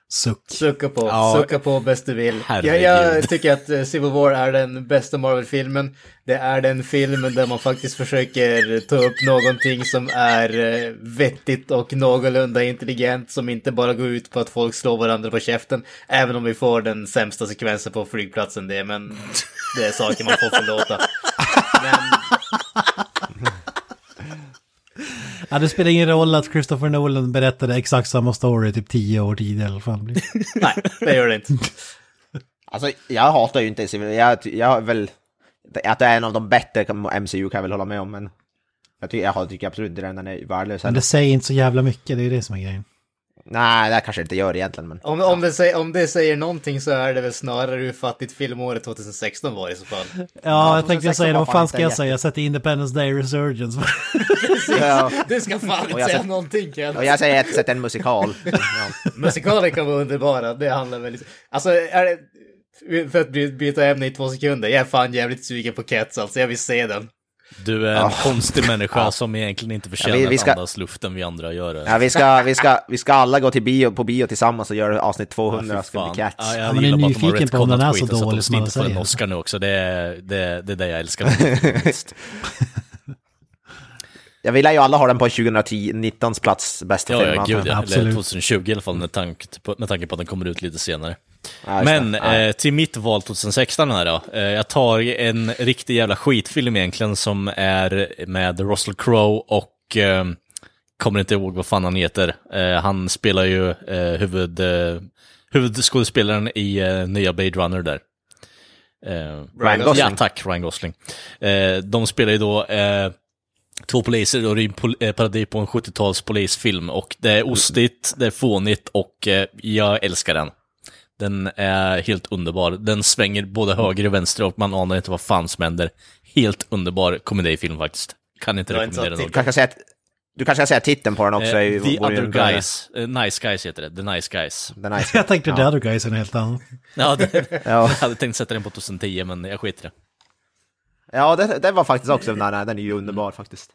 Suck. suckar på, Ja, suckar på bäst du vill. Jag, jag tycker att eh, Civil War är den bästa Marvel-filmen. Det är den filmen där man faktiskt försöker ta upp någonting som är eh, vettigt och någorlunda intelligent, som inte bara går ut på att folk slår varandra på käften. Även om vi får den sämsta sekvensen på flygplatsen det, men det är saker man får förlåta. Men Ja, det spelar ingen roll att Christopher Nolan berättade exakt samma story typ tio år tidigare i alla fall. nej, det gör det inte. Alltså, jag hatar ju inte Civil jag, jag väl... Att det är en av de bättre MCU kan jag väl hålla med om, men... Jag tycker, jag tycker absolut inte den är värdelös Men det säger inte så jävla mycket, det är det som är grejen. Nej, det kanske inte gör egentligen, men... Om, om, det säger, om det säger någonting så är det väl snarare hur fattigt filmåret 2016 var i så fall. Ja, jag tänkte 2016 säga det, vad fan ska jag säga? Jag sätter Independence Day Resurgence. Ja, Du ska fan Och inte jag säga någonting Ken. och jag säger att sätta en musikal. Ja. Musikaler kan vara underbara, det handlar väl lite... Alltså, är det... För att by- byta ämne i två sekunder. Jag är fan jävligt sugen på Cats alltså, jag vill se den. Du är en Ja. konstig människa som egentligen inte förtjänar vi- vi ska- att andas luften vi andra gör. Ja, vi, ska, vi, ska, vi ska alla gå till bio, på bio tillsammans och göra avsnitt Ja, 200, fy ska bli. Cats. Ja, Ja, jag man är nyfiken på om den är så dålig att som alla inte får en säger. Oscar nu också. Det är det, det är det jag älskar. Jag vill ju alla ha den på 2019 plats, bästa ja, film. ja, gud ja. Eller Absolut. 2020 i alla fall med tanke, på, med tanke på att den kommer ut lite senare. Just Men eh, till mitt val 2016 här då. Eh, jag tar en riktig jävla skitfilm egentligen som är med Russell Crowe och eh, kommer inte ihåg vad fan han heter. Eh, han spelar ju eh, huvud, eh, huvudskådespelaren i nya Blade Runner där. Ryan Gosling. Ja, tack, Ryan Gosling. De spelar ju då två poliser och det är en parodi på en 70-tals polisfilm och det är ostigt, det är fånigt och jag älskar den. Den är helt underbar. Den svänger både höger och vänster och man anar inte vad fan som händer. Helt underbar komedifilm faktiskt. Kan inte rekommendera den Du kanske säga, du kanske ska säga titeln på den också. Eh, ju- The Other Guys. Eh, nice Guys heter det. The Nice Guys. Är nice. Jag tänkte Ja. The Other Guys är en helt annan. Ja, det, Ja. Jag hade tänkt sätta den på 2010, men jag skiter i det. Ja, det, det var faktiskt också den där, den är ju underbar faktiskt.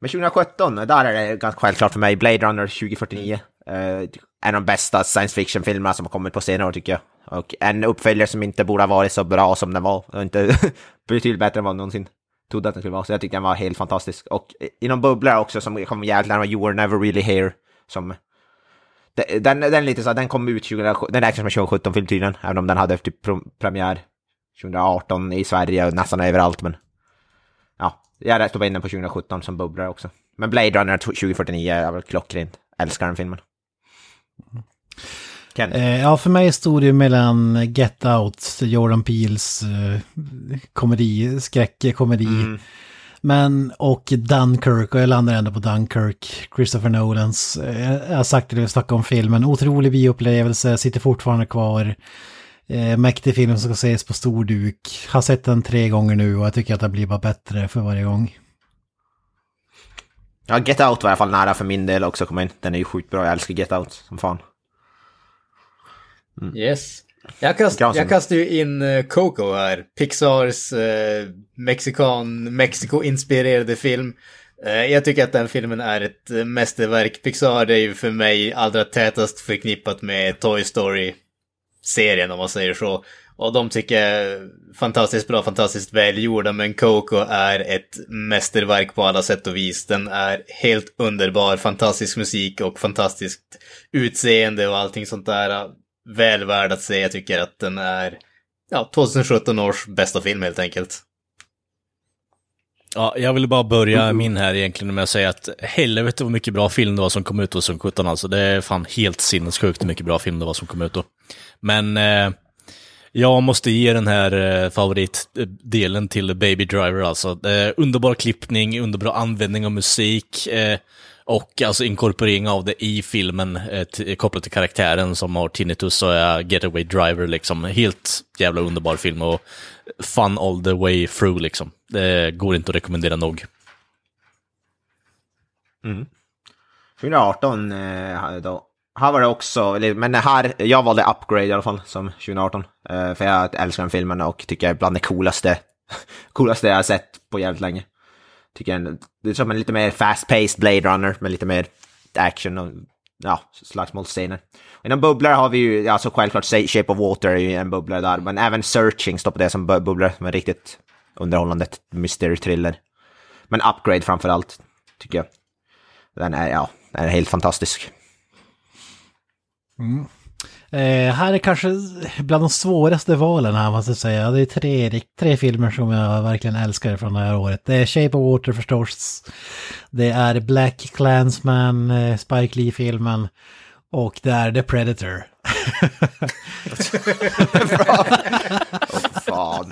Men 2017, där är det ganska självklart för mig, Blade Runner 2049. Eh, en av de bästa science fiction-filmerna som har kommit på senare år tycker jag. Och en uppföljare som inte borde ha varit så bra som den var. Och inte betydligt bättre än vad någonsin trodde att den skulle vara. Så jag tyckte den var helt fantastisk. Och inom bubblor också som kom jävligt närmare You Were Never Really Here. Som den, den, den är lite så den kom ut 2017, den räknas som en 2017 film tydligen, även om den hade typ premiär 2018 i Sverige och nästan överallt, men ja, jag tog in den på 2017 som bubblare också. Men Blade Runner 2049 är väl klockrent, älskar den filmen. Eh, ja, för mig stod det ju mellan Get Out, Jordan Peels eh, komedi, skräckkomedi. Mm. Men, och Dunkirk, och jag landar ändå på Dunkirk, Christopher Nolans. Eh, jag har sagt det när vi snackade om filmen, otrolig bioupplevelse, sitter fortfarande kvar. Eh, mäktig film som ska ses på stor duk. Har sett den tre gånger nu och jag tycker att det blir bara bättre för varje gång. Ja, Get Out var i alla fall nära för min del också komma in. Den är ju sjukt bra, jag älskar Get Out som fan. Yes. Jag, kast, jag kastar ju in eh, Coco här. Pixars eh, mexikan, Mexiko-inspirerade film. Eh, jag tycker att den filmen är ett eh, mästerverk. Pixar är ju för mig allra tätast förknippat med Toy Story-serien om man säger så. Och de tycker jag är fantastiskt bra, fantastiskt välgjorda, men Coco är ett mästerverk på alla sätt och vis. Den är helt underbar, fantastisk musik och fantastiskt utseende och allting sånt där. Väl värd att se, jag tycker att den är ja, 2017 års bästa film helt enkelt. Ja, jag vill bara börja min här egentligen med att säga att helvete vad mycket bra film det var som kom ut 2017 alltså. Det är fan helt sinnessjukt hur mycket bra film det var som kom ut då. Men eh, jag måste ge den här eh, favoritdelen till Baby Driver alltså. Eh, underbar klippning, underbar användning av musik. Eh, och alltså inkorporering av det i filmen eh, kopplat till karaktären som har tinnitus och är Getaway Driver liksom. Helt jävla underbar film och fun all the way through liksom. Det går inte att rekommendera nog. Mm. 2018 eh, då. Här var det också, men här, jag valde Upgrade i alla fall som 2018. Eh, för jag älskar den filmen och tycker jag är bland det coolaste, coolaste jag har sett på jävligt länge. Tycker en, det är som en lite mer fast-paced Blade Runner med lite mer action och ja, slagsmålsscener. Inom bubblor har vi ju, alltså självklart Shape of Water är ju en bubblare där, men även Searching står på det som bubblare, som är riktigt underhållande mystery thriller. Men Upgrade framför allt, tycker jag. Den är, ja, den är helt fantastisk. Mm. Eh, här är kanske bland de svåraste valen här måste jag säga. Det är tre, tre filmer som jag verkligen älskar från det här året. Det är Shape of Water förstås. Det är Black Clansman, eh, Spike Lee-filmen. Och det är The Predator. Fan.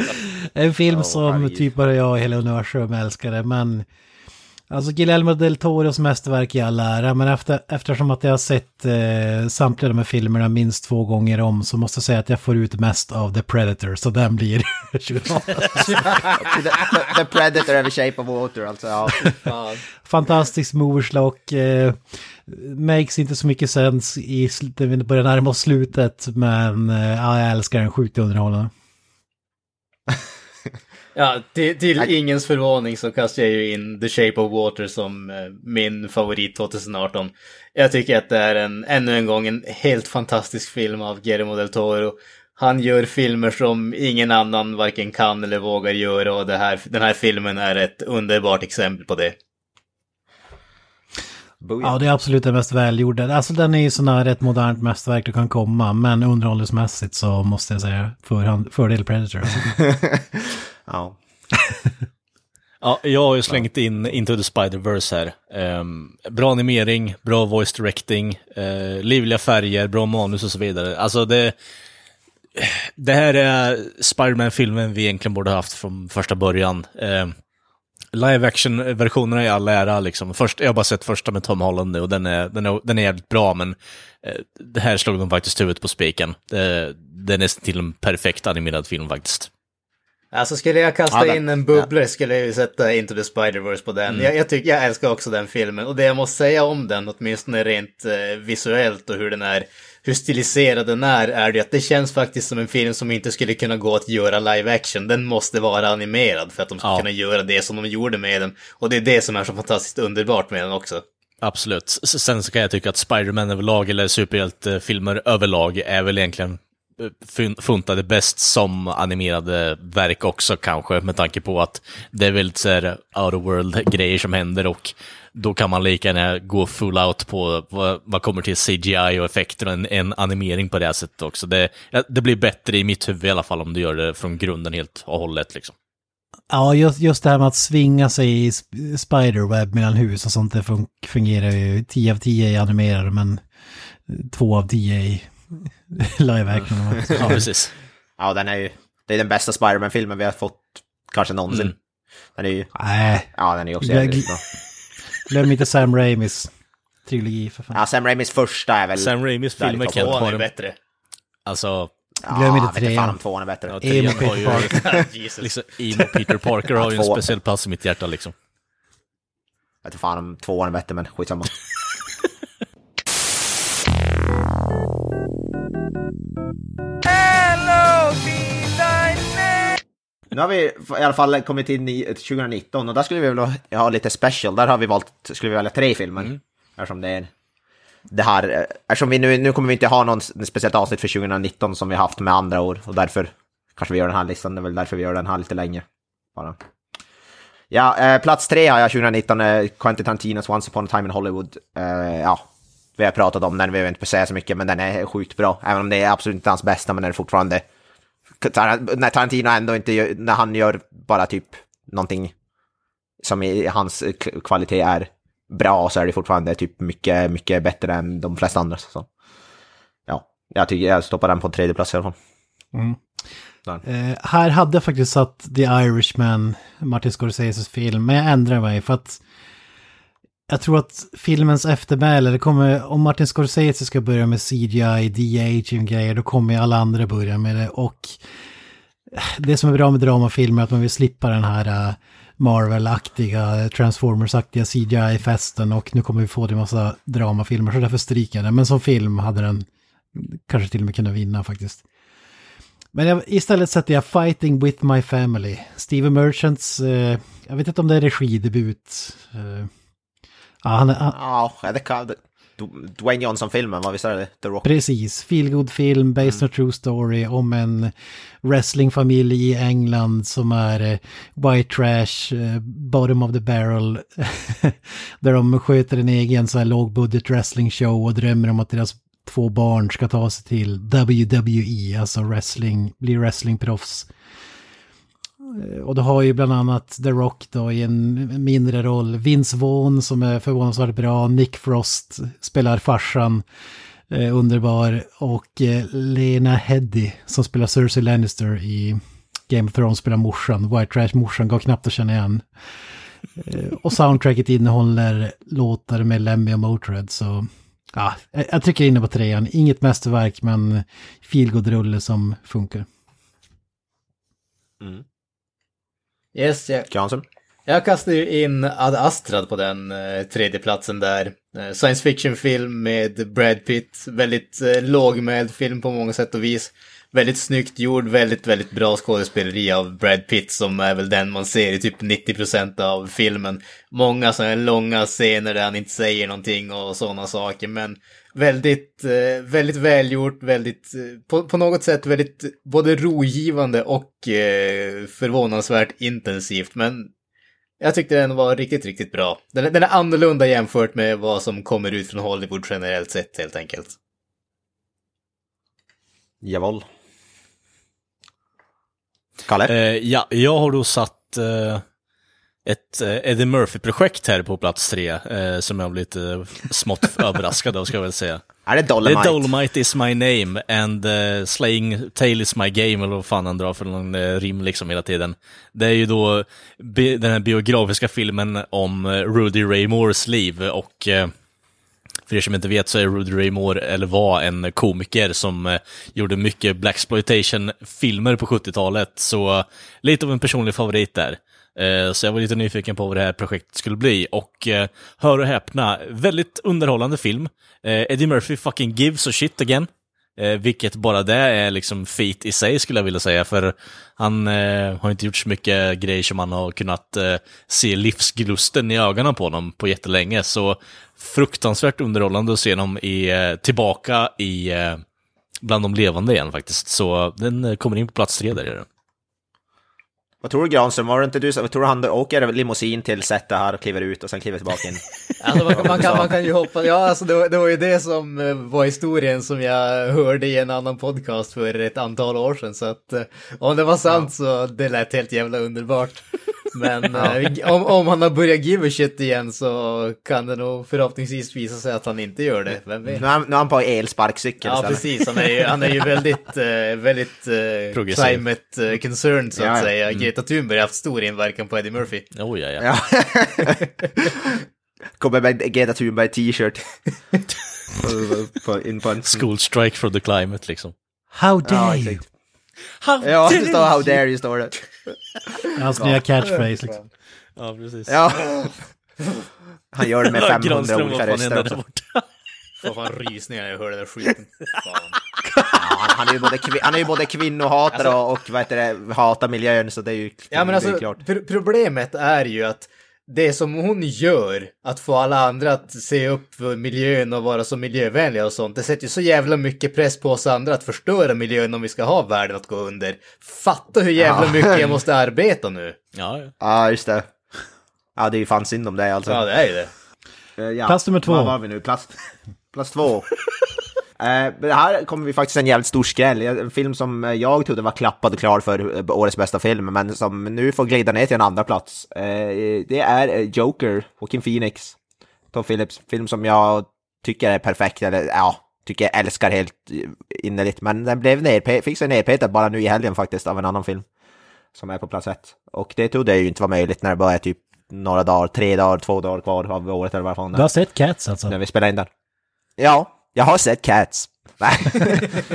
En film Oh, som typ bara jag och hela universum älskade, men Alltså Guillermo del Toros mästerverk i all ära, men efter, eftersom att jag har sett eh, samtliga de här filmerna minst två gånger om så måste jag säga att jag får ut mest av The Predator, så den blir 20 the, the, Predator över Shape of Water, alltså. Ja. Fan. Fantastisk moverslock, eh, makes inte så mycket sens i när vi börjar närma oss slutet, men eh, ja, jag älskar den sjukt underhållande. Ja, till, till ingens förvåning så kastar jag ju in The Shape of Water som eh, min favorit 2018. Jag tycker att det är en, ännu en gång en helt fantastisk film av Guillermo del Toro. Han gör filmer som ingen annan varken kan eller vågar göra och det här, den här filmen är ett underbart exempel på det. Ja, det är absolut den mest välgjorda. Alltså den är ju sån här ett modernt mästerverk du kan komma, men underhållningsmässigt så måste jag säga förhand, fördel Predator. Ja. Ja, jag har ju slängt in Into the Spider-Verse här. Um, bra animering, bra voice directing, uh, livliga färger, bra manus och så vidare. Alltså det... Det här är Spider-Man-filmen vi egentligen borde ha haft från första början. Uh, live action-versionerna är all ära liksom. Först, jag har bara sett första med Tom Holland nu och den är, den är, den är jävligt bra, men eh, det här slog de faktiskt huvudet på spiken. Eh, det, det är nästan till en perfekt animerad film faktiskt. Alltså skulle jag kasta Ja, in en bubblare skulle jag ju sätta Into the Spider-Verse på den. Jag, jag, tycker, jag älskar också den filmen. Och det jag måste säga om den, åtminstone rent eh, visuellt och hur den är, hur stiliserad den är, är det att det känns faktiskt som en film som inte skulle kunna gå att göra live action. Den måste vara animerad för att de ska Ja. kunna göra det som de gjorde med den. Och det är det som är så fantastiskt underbart med den också. Absolut. Sen så kan jag tycka att Spider-Man överlag, eller superhjältefilmer överlag, är väl egentligen funtade bäst som animerade verk också kanske, med tanke på att det är väldigt så här out of world-grejer som händer och då kan man lika gärna gå full out på vad, vad kommer till CGI och effekter och en, en animering på det här sättet också. Det, det blir bättre i mitt huvud i alla fall om du gör det från grunden helt och hållet liksom. Ja, just, just det här med att svinga sig i spiderweb mellan hus och sånt, det fungerar ju 10 av 10 i animerade, men 2 av 10 i live action. Ja, precis. ja, den är ju... Det är den bästa Spider-Man-filmen vi har fått kanske någonsin. Mm. Den är ju... Nej, Ja, den är ju också Jag- jävligt bra. glöm inte Sam Raimis trilogi för fan. Ja, Sam Raimis första är väl... Sam Raimis filmer kan dem. bättre. Alltså, Ja, Glöm inte jag vet inte trean. fan om tvåan är bättre. ja, Emo trean har ju... Peter Jesus. Liksom, emo Peter Parker har ju en speciell plats i mitt hjärta liksom. Jag vet inte fan om tvåan är bättre, men skitsamma. Hello! Nu har vi i alla fall kommit in i 2019 och där skulle vi väl ha lite special. Där har vi valt, skulle vi välja tre filmer. Mm. Eftersom det är det här, eftersom vi nu, nu kommer vi inte ha någon speciellt avsnitt för 2019 som vi har haft med andra år och därför kanske vi gör den här listan. Det är väl därför vi gör den här lite länge. Bara. Ja, eh, plats tre har jag 2019, eh, Quentin Tarantinos Once upon a time in Hollywood. Eh, ja, vi har pratat om den, vi behöver inte säga så mycket, men den är sjukt bra. Även om det är absolut inte hans bästa, men den är fortfarande... När Tarantino ändå inte gör, när han gör bara typ någonting som i hans kvalitet är bra, så är det fortfarande typ mycket, mycket bättre än de flesta andra. Så. Ja, jag tycker jag stoppar den på tredje plats i alla fall. Eh, här hade jag faktiskt satt The Irishman, Martin Scorseses film, men jag ändrar mig för att jag tror att filmens eftermäle, det kommer, om Martin Scorsese ska börja med CGI, de-aging-grejer, då kommer ju alla andra börja med det. Och det som är bra med dramafilmer är att man vill slippa den här äh, Marvel-aktiga, Transformers-aktiga CGI-festen och nu kommer vi få det i massa dramafilmer, så därför stryker jag den. Men som film hade den kanske till och med kunnat vinna faktiskt. Men jag, istället sätter jag Fighting with my family. Steven Merchants, eh, jag vet inte om det är regidebut. Eh, ja, han, han, Ja, det kan... Dwayne Johnson-filmen, vad visst är det? The Rock. precis, feelgood film, based on true story om en wrestlingfamilj i England som är eh, white trash, eh, bottom of the barrel. där de sköter en egen så här lågbudget wrestling show och drömmer om att deras två barn ska ta sig till WWE, alltså wrestling, bli wrestlingproffs. Eh, och då har ju bland annat The Rock då i en mindre roll. Vince Vaughn som är förvånansvärt bra. Nick Frost spelar farsan. Eh, underbar. Och eh, Lena Headey som spelar Cersei Lannister i Game of Thrones spelar morsan. White Trash morsan går knappt att känna igen. Eh, Och soundtracket innehåller låtar med Lemmy och Motörhead så... Ja, jag jag trycker inne på trean. Inget mästerverk men feelgood-rulle som funkar. Mm. Yes, jag, Jansson? jag kastar ju in Ad Astrad på den eh, tredje platsen där. Eh, science fiction-film med Brad Pitt. Väldigt eh, lågmäld film på många sätt och vis. Väldigt snyggt gjord, väldigt, väldigt bra skådespeleri av Brad Pitt som är väl den man ser i typ 90% av filmen. Många sådana här långa scener där han inte säger någonting och sådana saker, men väldigt, eh, väldigt välgjort, väldigt, eh, på, på något sätt väldigt både rogivande och eh, förvånansvärt intensivt, men jag tyckte den var riktigt, riktigt bra. Den, är- den är annorlunda jämfört med vad som kommer ut från Hollywood generellt sett helt enkelt. Jawohl. Kalle? Eh, ja, jag har då satt eh, ett eh, Eddie Murphy-projekt här på plats tre, eh, som jag blev lite smått överraskad av, ska jag väl säga. är det Det Dolomite? är Dolomite is my name and uh, Slaying Tail is my game, eller vad fan han drar för någon uh, rim liksom hela tiden. Det är ju då den här biografiska filmen om Rudy Ray Moores liv och eh, för er som inte vet så är Rudy Ray Moore, eller var, en komiker som eh, gjorde mycket Blaxploitation-filmer på 70-talet, så lite av en personlig favorit där. Eh, så jag var lite nyfiken på vad det här projektet skulle bli, och eh, hör och häpna, väldigt underhållande film. Eh, Eddie Murphy fucking gives a shit again. Vilket bara det är liksom feat i sig skulle jag vilja säga, för han har inte gjort så mycket grejer som man har kunnat se livsglusten i ögonen på honom på jättelänge, så fruktansvärt underhållande att se honom i, tillbaka i bland de levande igen faktiskt. Så den kommer in på plats tre där. är den. Vad tror du Granström? Var det inte du som... Tror du han åker limousin till sättet här och kliver ut och sen kliver tillbaka in? Alltså man, man, kan, man kan ju hoppas, ja alltså det var, det var ju det som eh, var historien som jag hörde i en annan podcast för ett antal år sedan. Så att eh, om det var sant så det lät helt jävla underbart. Men eh, om, om han har börjat give a shit igen så kan det nog förhoppningsvis visa sig att han inte gör det. Vem vet? Nu är han, nu är han på elsparkcykel Ja, istället. precis. Han är ju, han är ju väldigt, eh, väldigt eh, Progressiv. climate eh, concerned så att Ja, ja. säga. Greta Thunberg har haft stor inverkan på Eddie Murphy. Oh, ja, ja. Ja. Kommer med Greta Thunberg t-shirt. På- på- in på en... School strike for the climate liksom. How Ja, dare you? exakt. Ja, det står how dare you står det. Hans nya catchphrase liksom. Ja, precis. Ja. Han gör det med 500 Granström, vad olika fan röster också. Får fan rysningar när jag hör den där skiten. Ja, han, är ju både, han är ju både kvinnohatare och, och vad heter det, hatar miljön så det är ju, Ja men det är alltså, ju klart. pr- problemet är ju att det som hon gör, att få alla andra att se upp för miljön och vara så miljövänliga och sånt, det sätter ju så jävla mycket press på oss andra att förstöra miljön om vi ska ha världen att gå under. Fatta hur jävla Ja. mycket jag måste arbeta nu. Ja, ja. Ja, just det. Ja, det är ju fan synd om det alltså. Ja, det är ju det. Eh, Ja. Plats nummer två. Vad var vi nu? Plats, plats två. Eh, men här kommer vi faktiskt en jävligt stor skräll. En film som eh, jag trodde var klappad och klar för eh, årets bästa film, men som nu får glida ner till en andra plats. Eh, det är eh, Joker, Joaquin Phoenix. Tom Phillips, film som jag tycker är perfekt, eller ja, tycker jag älskar helt eh, innerligt. Men den blev nerpe- fick sig nerpetad bara nu i helgen faktiskt av en annan film. Som är på plats ett. Och det trodde jag ju inte var möjligt när det bara är typ några dagar, tre dagar, två dagar kvar av året eller vad fan det Du är har sett Cats alltså? när vi spelar in den. Ja, jag har sett Cats. Nej,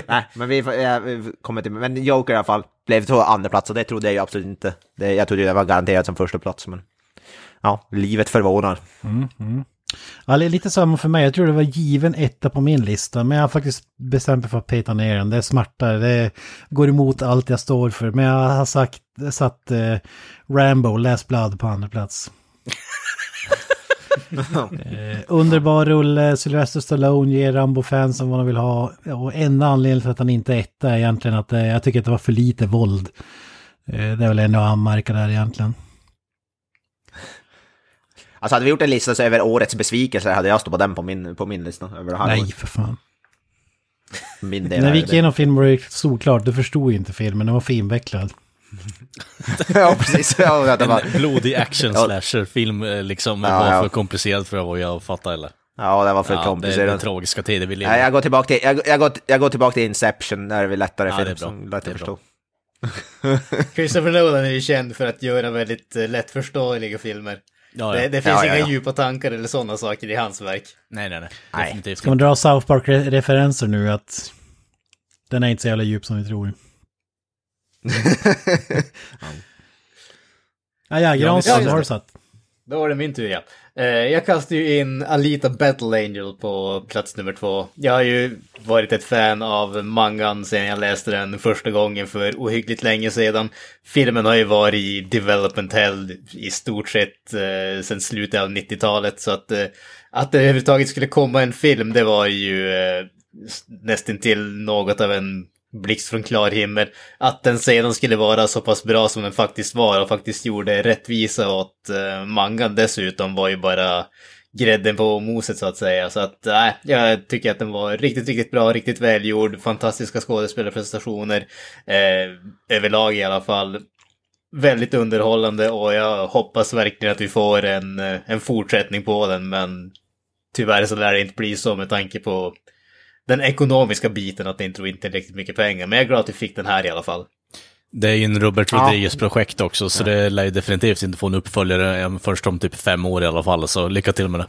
Nej men vi, ja, vi kommer till, men Joker i alla fall blev två andra plats och det trodde jag ju absolut inte. Det, jag trodde det var garanterat som första plats men ja, livet förvånar. Ja, det är lite samma för mig. Jag tror det var given etta på min lista. Men jag har faktiskt bestämt mig för att peta ner den. Det är smartare. Det går emot allt jag står för. Men jag har sagt, satt eh, Rambo, Last Blood på andra plats. eh, underbar rulle, Sylvester Stallone ger Rambo-fansen vad de vill ha. Och enda anledningen till att han inte är etta är egentligen att eh, jag tycker att det var för lite våld. Eh, det är väl ändå att anmärka där egentligen. Alltså hade vi gjort en lista så över årets besvikelser hade jag stått på den på min, på min lista. Över Nej, för fan. Min del När är vi gick igenom filmen var det solklart, du förstod ju inte filmen, den var för invecklad. ja, precis. Ja, det var, En blodig action slasher-film eh, liksom Ja, var ja. för komplicerad för vad jag fattar eller? ja, det var för Ja, det är den tragiska tiden vi lever i. jag går tillbaka till, jag, jag, går, jag går tillbaka till Inception, när det är lättare Ja, film. det är bra. som lättare Det är förstå. Christopher Nolan är ju känd för att göra väldigt eh, lättförståeliga filmer. Ja, Det, ja. det finns Ja, inga ja. djupa tankar eller sådana saker i hans verk. Nej, nej, nej. Nej. Definitivt Ska man dra South Park-referenser nu att den är inte så jävla djup som vi tror. Ja, ja, Granström, har du det. satt? Då var det min tur ja. Eh, jag kastade ju in Alita Battle Angel på plats nummer två. Jag har ju varit ett fan av mangan sedan jag läste den första gången för ohyggligt länge sedan. Filmen har ju varit i development hell i stort sett eh, sedan slutet av 90-talet så att eh, att det överhuvudtaget skulle komma en film det var ju eh, nästan till något av en blixt från klar himmel. Att den sedan skulle vara så pass bra som den faktiskt var och faktiskt gjorde rättvisa åt eh, mangan dessutom var ju bara grädden på moset så att säga. Så att nej, jag tycker att den var riktigt, riktigt bra, riktigt välgjord, fantastiska skådespelarprestationer. Eh, överlag i alla fall. Väldigt underhållande och jag hoppas verkligen att vi får en, eh, en fortsättning på den men tyvärr så lär det inte bli så med tanke på den ekonomiska biten att det inte drog in tillräckligt mycket pengar. Men jag är glad att vi fick den här i alla fall. Det är ju en Robert Ja. Rodriguez-projekt också, så det lär ju definitivt inte få en uppföljare först om typ fem år i alla fall, så lycka till med det.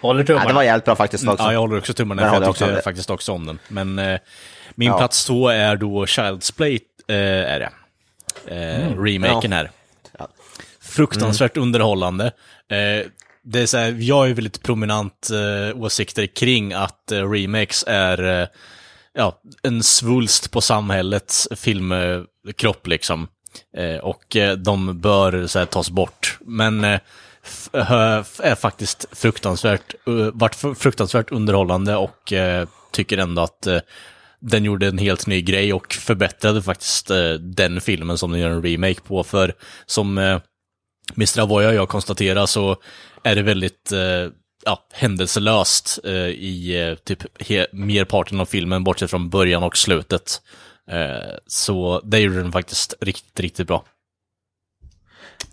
Håller Ja, tummarna. det var jävligt bra faktiskt också. Ja, jag håller också tummarna, för jag jag också tyckte faktiskt också om den. Men eh, min Ja. plats två är då Child's Play, eh, är det. Eh, Remaken här. Ja. Fruktansvärt underhållande. Eh, det är så här, jag har ju väldigt prominent eh, åsikter kring att eh, remakes är eh, ja, en svulst på samhällets filmkropp liksom. Eh, och eh, de bör så här, tas bort. Men eh, är faktiskt fruktansvärt, uh, fruktansvärt underhållande och eh, tycker ändå att eh, den gjorde en helt ny grej och förbättrade faktiskt eh, den filmen som den gör en remake på. För som eh, eh, Mr. Avoya och jag konstaterar så är det väldigt eh, ja, händelselöst eh, i eh, typ merparten av filmen, bortsett från början och slutet. Eh, så det gjorde den faktiskt riktigt, riktigt bra.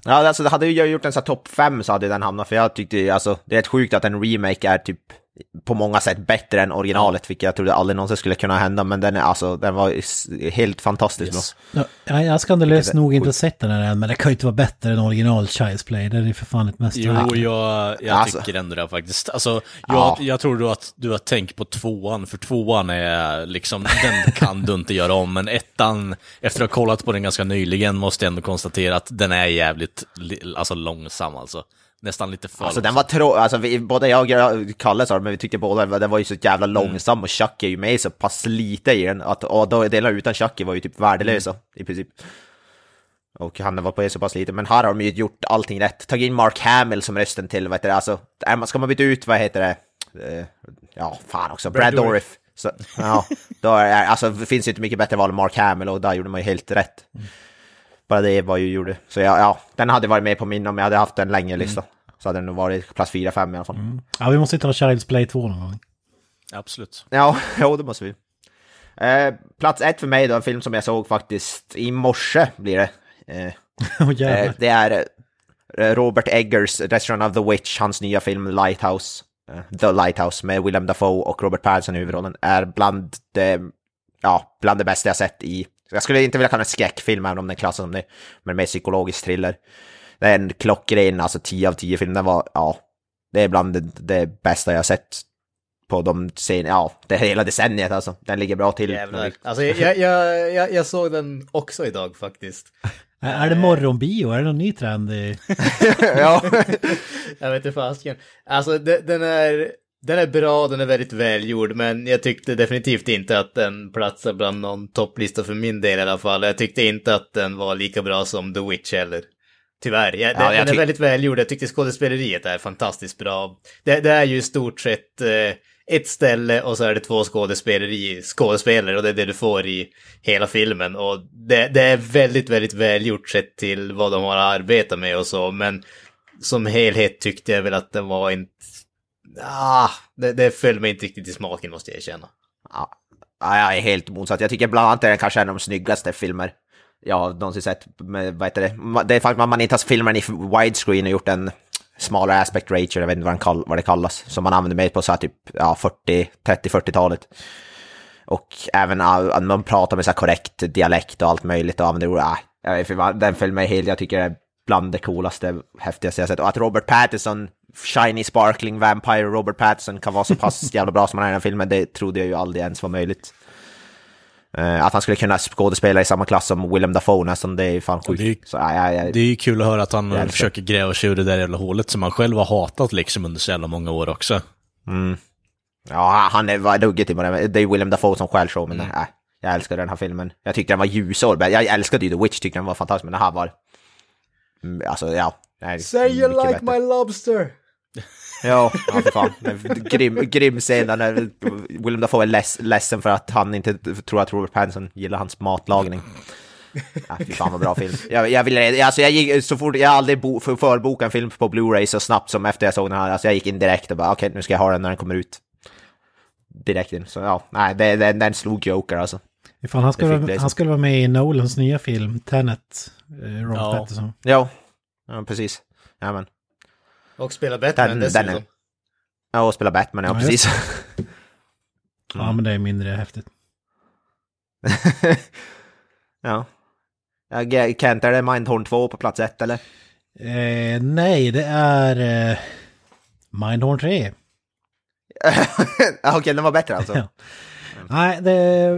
Ja, alltså hade jag gjort en sån här topp 5 så hade den hamnat, för jag tyckte alltså det är ett sjukt att en remake är typ på många sätt bättre än originalet, vilket jag trodde aldrig någonsin skulle kunna hända, men den är alltså, den var helt fantastisk Yes. Ja, jag har skandalöst nog inte sett den här än, men det kan ju inte vara bättre än original Child's Play. Det är för fan ett mästerverk. Jo, jag, jag Alltså. tycker ändå det faktiskt. Alltså, jag, Ja. jag tror då att du har tänkt på tvåan, för tvåan är liksom, den kan du inte göra om. Men ettan, efter att ha kollat på den ganska nyligen, måste jag ändå konstatera att den är jävligt li- alltså, långsam alltså. Nästan lite för Alltså den var trå... Alltså vi, både jag och Kalle sa det, men vi tyckte båda den var ju så jävla långsam och Chucky är ju med så pass lite i den att och då delar utan Chucky var ju typ värdelösa i princip. Och han var på det så pass lite, men här har de ju gjort allting rätt. Tagit in Mark Hamill som rösten till, vad heter det, alltså, ska man byta ut, vad heter det, Eh, ja, fan också, Brad, Brad Dourif. Så, ja, då är, alltså det finns ju inte mycket bättre val än Mark Hamill och där gjorde man ju helt rätt. Bara det var ju gjorde. Så ja, ja, den hade varit med på min om jag hade haft en längre lista. Så hade den nog varit plats 4-5 i alla fall. Ja, vi måste ta Child's Play 2 någon gång. Absolut. Ja, jo, det måste vi. Eh, plats ett för mig då, en film som jag såg faktiskt i morse blir det. Eh, Åh eh, det är eh, Robert Eggers Restaurant of the Witch, hans nya film Lighthouse. Eh, the Lighthouse med Willem Dafoe och Robert Pattinson i huvudrollen. Är bland det, ja, bland det bästa jag sett i... Jag skulle inte vilja kalla det skräckfilm, även om den klassas som det. Men mer psykologisk thriller. Det är en klockren, alltså 10 av 10 film. Den var, ja, det är bland det, det bästa jag sett på de sen, ja, det hela decenniet alltså. Den ligger bra till. Jävlar. Alltså, jag, jag, jag, jag såg den också idag faktiskt. Är det morgonbio? Är det någon ny trend? ja. Jag vet inte fasiken. Alltså de- den är, den är bra, den är väldigt välgjord, men jag tyckte definitivt inte att den platsar bland någon topplista för min del i alla fall. Jag tyckte inte att den var lika bra som The Witch heller. Tyvärr. Ja, den, Ja, jag den är väldigt välgjord. Jag tyckte skådespeleriet är fantastiskt bra. Det, det är ju i stort sett eh, ett ställe och så är det två skådespeleri, skådespelare och det är det du får i hela filmen. Och det, det är väldigt, väldigt välgjort sett till vad de har arbetat med och så, men som helhet tyckte jag väl att den var inte... Ah, det, det föll mig inte riktigt i smaken måste jag erkänna. Ja, jag är helt motsatt. Jag tycker bland annat är den kanske en av de snyggaste filmer jag har någonsin sett. Med, vad heter det? Det är faktiskt att man inte har filmat den i widescreen och gjort en smalare aspect ratio, jag vet inte vad, kall, vad det kallas, som man använder mer på så här typ ja, 40, 30-40-talet. Och även uh, man pratar med så här korrekt dialekt och allt möjligt och använder ord. Äh, den filmen är helt, jag tycker det är bland det coolaste, häftigaste jag sett. Och att Robert Pattinson, shiny sparkling vampire Robert Pattinson kan vara så pass jävla bra som han är i den här filmen, det trodde jag ju aldrig ens var möjligt. Eh, att han skulle kunna skådespela i samma klass som Willem Dafoe nästan, det är fan sjukt. det är- så, ja, ja, ja, Det är ju kul att höra att han älskar försöker gräva sig ur det där jävla hålet som han själv har hatat liksom under så jävla många år också. ja, han är var ruggigt i det. Det är Willem Dafoe som stjäl show, men Mm. äh, jag älskar den här filmen. Jag tyckte den var ljusår, men jag älskade ju The Witch, tyckte den var fantastisk, men den här var... Mm, Alltså, ja. nej, mycket bättre. lobster! Ja, ja för fan. En Grym, grym scen där när Willem Dafoe är less, ledsen för att han inte tror att Robert Pattinson gillar hans matlagning. Ja, fy fan vad bra film. Jag, jag, ville, alltså jag gick så fort, jag har aldrig bo, för, förbokat en film på Blu-ray så snabbt som efter jag såg den här. Alltså jag gick in direkt och bara okej, nu ska jag ha den när den kommer ut. Direkt in. Så ja, nej, det, det, den slog Joker alltså. Ifall han, skulle, så. han skulle vara med i Nolans nya film, Tenet, eh, Robert Ja. Pattinson. Ja, ja precis. Ja, men. Och spela Batman Den- dessutom. den är- Ja, och spela Batman, ja, Ja, precis. Ja, men det är mindre häftigt. ja. Kent, är det Mindhorn 2 på plats ett eller? Eh, nej, det är eh, Mindhorn 3. Ja, Okej, den var bättre alltså. Ja. Nej, det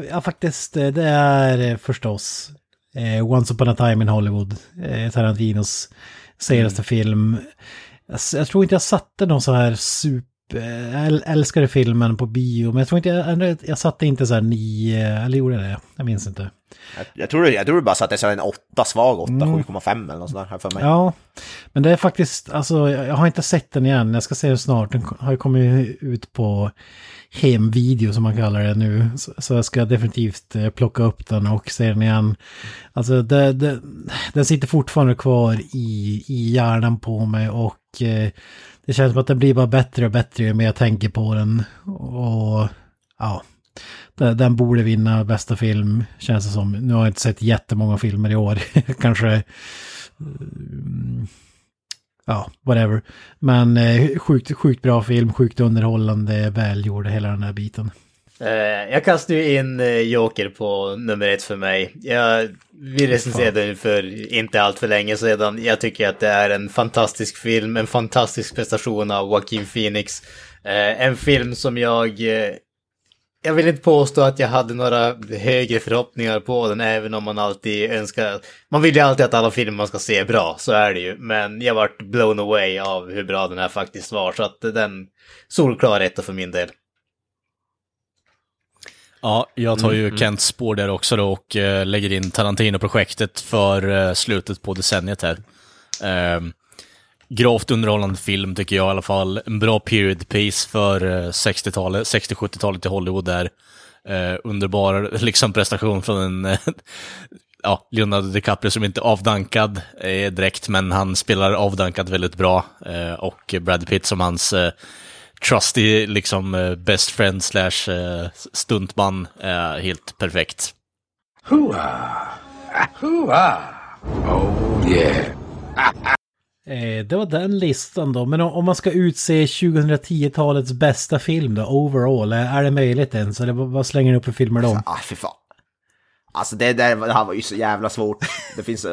ja, faktiskt, eh, det är eh, förstås eh, Once upon a time in Hollywood, eh, Tarantinos senaste film. Jag, jag tror inte jag satte någon så här super... Jag äl- älskade filmen på bio, men jag tror inte jag, jag satte inte så här nio, eller gjorde jag det? Jag minns inte. Jag, jag, tror, jag tror du bara satte så en 8, svag 8, 7,5 eller något sånt här för mig. Ja, men det är faktiskt, alltså jag jag har inte sett den igen, jag ska se den snart. Den har ju kommit ut på hemvideo som man kallar det nu. Så, så jag ska definitivt eh, plocka upp den och se den igen. Alltså det, det, den sitter fortfarande kvar i, i hjärnan på mig och eh, det känns som att den blir bara bättre och bättre ju mer jag tänker på den. Och ja, den, borde vinna bästa film känns det som. Nu har jag inte sett jättemånga filmer i år. Kanske mm, ja, whatever. Men eh, sjukt, sjukt bra film, sjukt underhållande, välgjord hela den här biten. Eh, jag kastade ju in eh, Joker på nummer ett för mig. Jag, vi recenserade den för inte allt för länge sedan. Jag tycker att det är en fantastisk film, en fantastisk prestation av Joaquin Phoenix. Eh, en film som jag... Jag vill inte påstå att jag hade några högre förhoppningar på den, även om man alltid önskar... Man vill ju alltid att alla filmer man ska se är bra, så är det ju. Men jag vart blown away av hur bra den här faktiskt var, så att den solklar etta för min del. Ja, jag tar ju Kents spår där också då och eh, lägger in Tarantino-projektet för eh, slutet på decenniet här. Eh, gravt underhållande film tycker jag i alla fall. En bra period piece för eh, 60-talet, 60-70-talet i Hollywood där. Eh, underbar liksom prestation från en eh, ja, Leonardo DiCaprio som inte är avdankad eh, direkt, men han spelar avdankad väldigt bra. Eh, och Brad Pitt som hans eh, trusty liksom eh, best friend slash eh, stuntman. Eh, helt perfekt. Hooah! Hooah! Oh, yeah. Det var den listan då, men om, man ska utse 2010-talets bästa film då, overall, är det möjligt ens? Eller vad, slänger ni upp för filmer då? Ah, fy fan. Alltså det där det här var ju så jävla svårt. Det finns.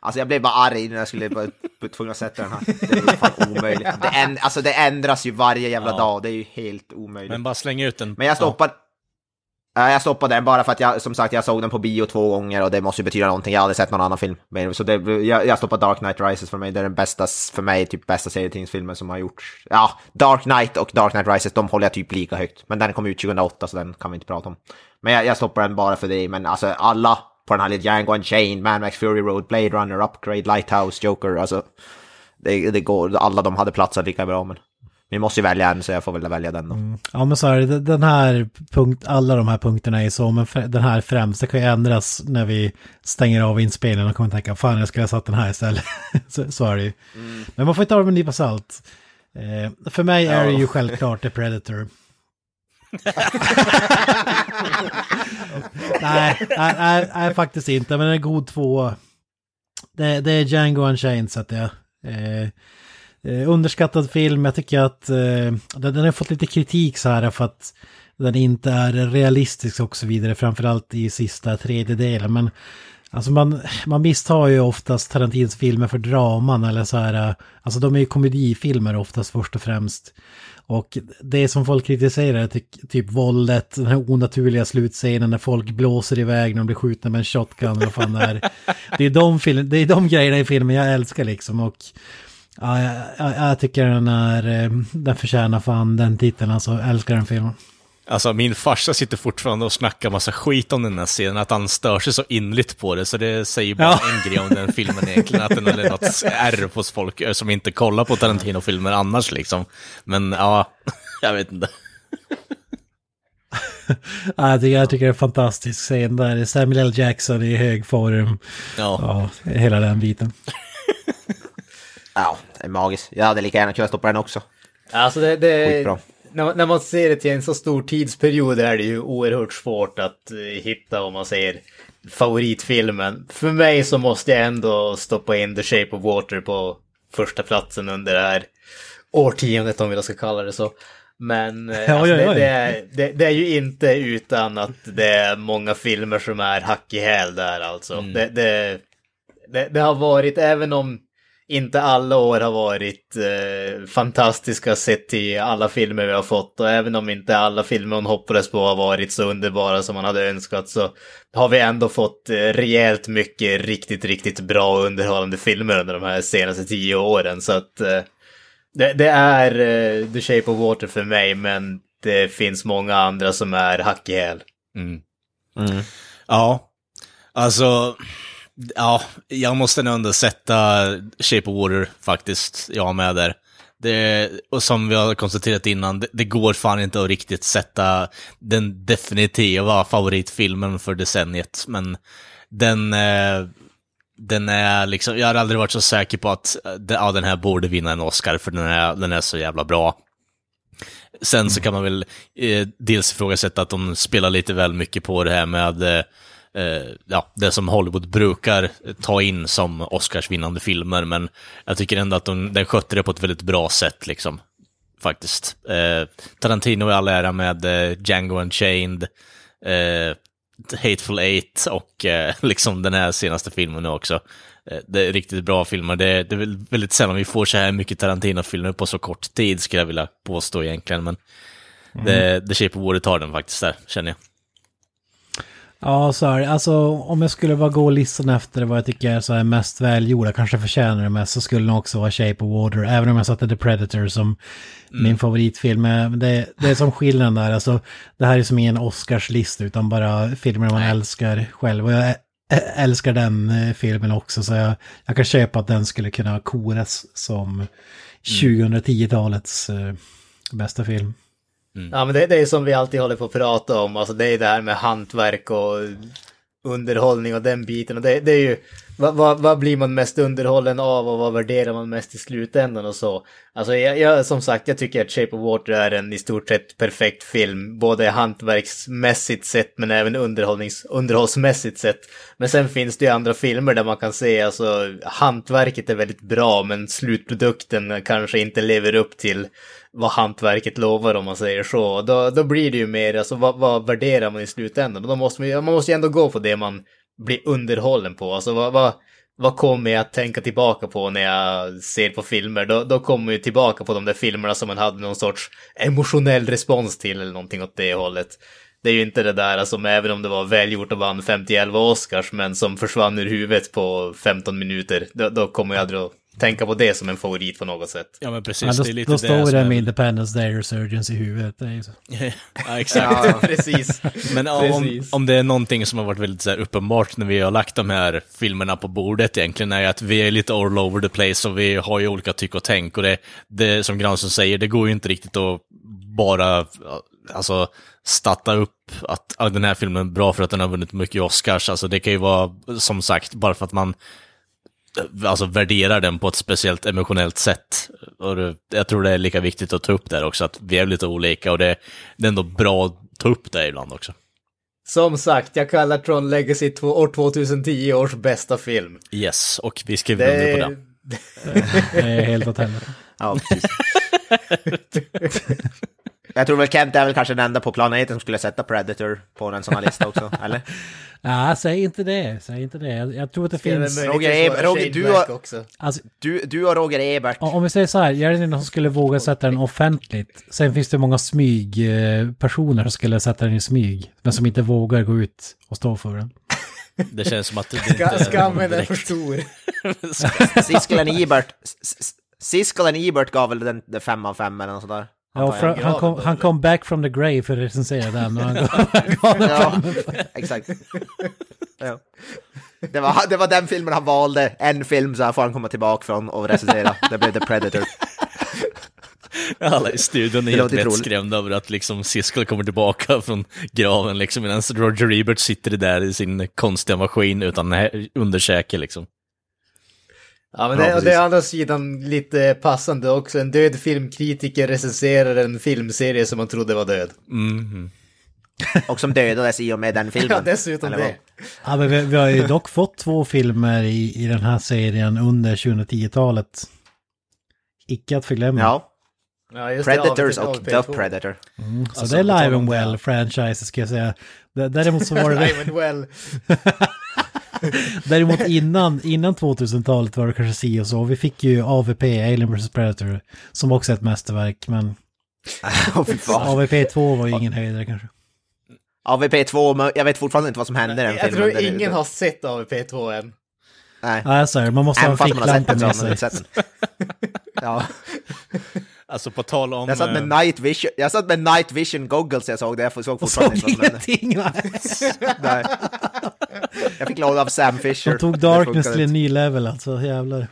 Alltså jag blev bara arg när jag skulle bara var tvungen att sätta den här. Det ju fan omöjligt. Det, änd, alltså det ändras ju varje jävla Ja. dag, det är ju helt omöjligt. Men bara släng ut den. Men jag stoppade... Ja. Jag stoppade den bara för att jag, som sagt, jag såg den på bio två gånger och det måste ju betyda någonting. Jag aldrig sett någon annan film. Men- Så det, jag, jag stoppade Dark Knight Rises för mig. Det är den bästa, för mig, typ bästa serietidningsfilmen som har gjorts. Ja, Dark Knight och Dark Knight Rises, de håller jag typ lika högt. Men den kom ut 2008 så den kan vi inte prata om. Men jag, jag stoppar den bara för det. Men alltså alla på den här lite Django Unchained, Man Max Fury Road, Blade Runner, Upgrade, Lighthouse, Joker, alltså. Det, det går, alla de hade platsat lika bra men. Vi måste ju välja en så jag får väl välja den då. Ja men så är det, den här punkt, alla de här punkterna är så, men den här främst, det kan ju ändras när vi stänger av inspelningen och kommer tänka, fan jag skulle ha satt den här istället. så, så är det ju. Men man får inte ta det med en nypa salt. Eh, för mig är det ju självklart The Predator nej, nej, nej, nej, faktiskt inte, men en god två. Det, det är Django Unchained så att jag... Eh, eh, underskattad film, jag tycker att eh, den, den har fått lite kritik så här för att den inte är realistisk och så vidare, framförallt i sista tredjedelen. Men alltså man, man misstar ju oftast Tarantinos filmer för draman eller så här, alltså de är ju komedifilmer oftast först och främst. Och det som folk kritiserar är ty- typ våldet, den här onaturliga slutscenen när folk blåser iväg när de blir skjutna med en shotgun eller vad fan det är. Det är de, film, det är de grejerna i filmen jag älskar liksom och ja, jag, jag, jag tycker den är, eh, den förtjänar fan den titeln, alltså jag älskar den filmen. Alltså min farsa sitter fortfarande och snackar massa skit om den här scenen, att han stör sig så inligt på det, så det säger bara Ja. en grej om den filmen egentligen, att den har något ärr hos folk eh, som inte kollar på Tarantino-filmer annars liksom. Men ja, jag vet inte. Ja, jag, tycker, jag tycker det är en fantastisk scen där, Samuel L. Jackson i hög form, Ja, ja, hela den biten. Ja, det är magiskt. Jag hade lika gärna kunnat stoppa den också. Alltså det, det, Skitbra. När, när man ser det till en så stor tidsperiod är det ju oerhört svårt att eh, hitta, om man säger, favoritfilmen. För mig så måste jag ändå stoppa in The Shape of Water på första platsen under det här årtiondet, om vi då ska kalla det så. Men eh, alltså, oj, det, oj. det, är, det, det är ju inte utan att det är många filmer som är hack i häl där alltså. Det, det, det, det har varit, även om inte alla år har varit eh, fantastiska sett till alla filmer vi har fått och även om inte alla filmer hon hoppades på har varit så underbara som man hade önskat så har vi ändå fått eh, rejält mycket riktigt, riktigt bra och underhållande filmer under de här senaste tio åren så att eh, det, det är eh, The Shape of Water för mig men det finns många andra som är hack i häl. mm. mm. ja. Alltså, ja, jag måste nog ändå sätta Shape of Water faktiskt, jag med där. Det, och som vi har konstaterat innan, det, det går fan inte att riktigt sätta den definitiva favoritfilmen för decenniet, men den, eh, den är liksom, jag har aldrig varit så säker på att eh, ja, den här borde vinna en Oscar, för den är, den är så jävla bra. Sen så kan man väl eh, dels ifrågasätta att de spelar lite väl mycket på det här med eh, eh, ja, det som Hollywood brukar ta in som Oscarsvinnande filmer, men jag tycker ändå att de, den skötte det på ett väldigt bra sätt, liksom. Faktiskt. Eh, Tarantino i all ära med eh, Django Unchained, eh, Hateful Eight och eh, liksom den här senaste filmen nu också. Eh, det är riktigt bra filmer. Det, det är väl väldigt sällan vi får så här mycket Tarantino-filmer på så kort tid, skulle jag vilja påstå egentligen. Men det, The Shape of Water tar den faktiskt där, känner jag. Ja, så är det. Alltså om jag skulle bara gå listan efter vad jag tycker är så här mest välgjorda, kanske förtjänar det mest, så skulle det också vara Shape of Water. Även om jag satte The Predator som min favoritfilm. Men Det, det är som skillnaden där, alltså det här är som ingen Oscarslista utan bara filmer man älskar själv. Och jag älskar den eh, filmen också, så jag, jag kan köpa att den skulle kunna koras som 2010-talets eh, bästa film. Mm. Ja men det, det är som vi alltid håller på att prata om, alltså det är det här med hantverk och underhållning och den biten. Och det, det är ju, vad, vad, vad blir man mest underhållen av och vad värderar man mest i slutändan och så. Alltså jag, jag, som sagt, jag tycker att Shape of Water är en i stort sett perfekt film, både hantverksmässigt sett men även underhållnings, underhållsmässigt sett. Men sen finns det ju andra filmer där man kan se, alltså hantverket är väldigt bra men slutprodukten kanske inte lever upp till vad hantverket lovar om man säger så. Då, då blir det ju mer, alltså vad, vad värderar man i slutändan? Och då måste man, ju- man måste ju ändå gå på det man blir underhållen på. Alltså vad, vad, vad kommer jag att tänka tillbaka på när jag ser på filmer? Då, då kommer jag tillbaka på de där filmerna som man hade någon sorts emotionell respons till eller någonting åt det hållet. Det är ju inte det där alltså, som även om det var välgjort och vann 50-11 Oscars men som försvann ur huvudet på 15 minuter. Då, då kommer jag aldrig att tänka på det som en favorit på något sätt. Ja men precis, Ja, då det är lite då det står det är- med Independence Day Resurgence i huvudet. Det är ju så. ja, exakt. Precis. Men om, Precis. om det är någonting som har varit väldigt så här, uppenbart när vi har lagt de här filmerna på bordet egentligen, är att vi är lite all over the place och vi har ju olika tyck och tänk. Och det, det som Granström säger, det går ju inte riktigt att bara alltså, starta upp att den här filmen är bra för att den har vunnit mycket Oscars. Alltså det kan ju vara, som sagt, bara för att man alltså, värderar den på ett speciellt emotionellt sätt. Och det, jag tror det är lika viktigt att ta upp där också, att vi är lite olika och det, det är ändå bra att ta upp det ibland också. Som sagt, jag kallar Tron Legacy två, år 2010 års bästa film. Yes, och vi skriver under på det. Det är helt åt helvete. Ja, precis. Jag tror väl Kent är väl kanske den enda på planeten som skulle sätta Predator på en sån här lista också, eller? Ja, säg inte det. Säg inte det. Jag, tror att det väl finns... Roger att Eber- vara Roger, du har- också. Alltså, Du, du och Roger Ebert. om vi säger så här, jag är den som skulle våga sätta den offentligt. Sen finns det många smygpersoner som skulle sätta den i smyg. Men som inte vågar gå ut och stå för den. Det känns som att Ska, skammen är för stor. Siskelen Ebert. S- S- Siskelen Ebert gav väl den, den fem av fem eller något sånt där. Ja, fra, han, kom, han kom back from the grave för att recensera den. Och han gav den Ja, exakt. Ja. Det, var, det var den filmen han valde. En film så här får han komma tillbaka från och recensera. Det blev The Predator. Alla i studion är Det helt vettskrämda över att liksom Siskel kommer tillbaka från graven liksom medan Roger Ebert sitter där i sin konstiga maskin utan underkäke liksom. Ja, men Ja, det, precis. det är å andra sidan lite passande också. En död filmkritiker recenserar en filmserie som man trodde var död. Mhm. Och som dödades i och med den filmen. Ja, dessutom Eller vad? det. Ja, men vi, vi har ju dock fått två filmer i, i den här serien under 2010-talet. Icke att förglömma. Ja, Ja, just det, Predators av- och The P2. Predator. Så Alltså, det är live and det, well ja. franchise ska jag säga. Däremot så var det... Nej, men well. Däremot innan, innan 2000-talet var det kanske si och så. Vi fick ju AVP, Alien vs Predator, som också är ett mästerverk. Men. AVP 2 var ju ingen höjdare kanske. AVP 2, men jag vet fortfarande inte vad som hände i den Jag filmen. tror Det- ingen har sett AVP2 än. Nej. Ja, jag säger man måste ha Även en fast man har sett ficklampa den så har med sig. inte sett den. Ja, Alltså på tal om... jag satt med eh, night vision, jag satt med night vision goggles jag såg det, jag såg Och fortfarande såg inte vad som hände. ingenting! va? Nej. Jag fick låna av Sam Fisher. De tog Darkness till en ny level alltså, jävlar.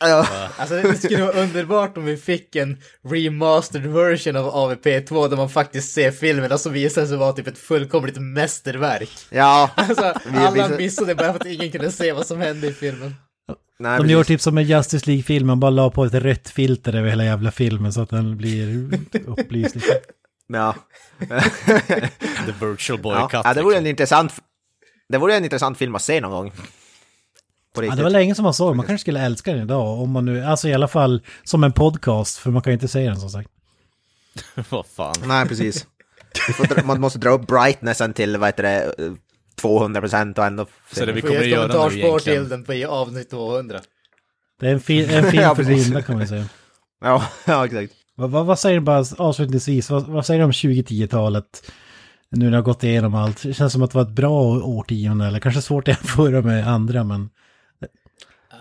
Ja. Alltså det skulle vara underbart om vi fick en remastered version av AVP2 där man faktiskt ser filmen och så visar sig vara typ ett fullkomligt mästerverk. Ja, Alltså alla vi- missade bara för att ingen kunde se vad som hände i filmen. nej, De precis. gör typ som en Justice League-film, bara la på ett rött filter över hela jävla filmen så att den blir upplyst. Liksom. Ja. The Virtual Boy ja. Det vore en liksom. intressant... Det vore en intressant film att se någon gång. Ja, det var länge som man såg, man kanske skulle älska den idag. Om man nu, alltså i alla fall som en podcast, för man kan ju inte säga den som sagt. Vad fan. Nej, precis. Vi får dra, man måste dra upp brightnessen till, vad heter det, 200 procent och ändå... Så det vi Får kommer att göra nu kommentarspår till egentligen. den på avsnitt 200. Det är en, fi en film Ja, för precis. blinda kan man ju säga. Ja, ja, exakt. Vad, vad, vad säger du bara avslutningsvis, vad, vad säger du om 2010-talet? Nu när har gått igenom allt, det känns som att det var ett bra årtionde, eller kanske svårt att jämföra med andra, men...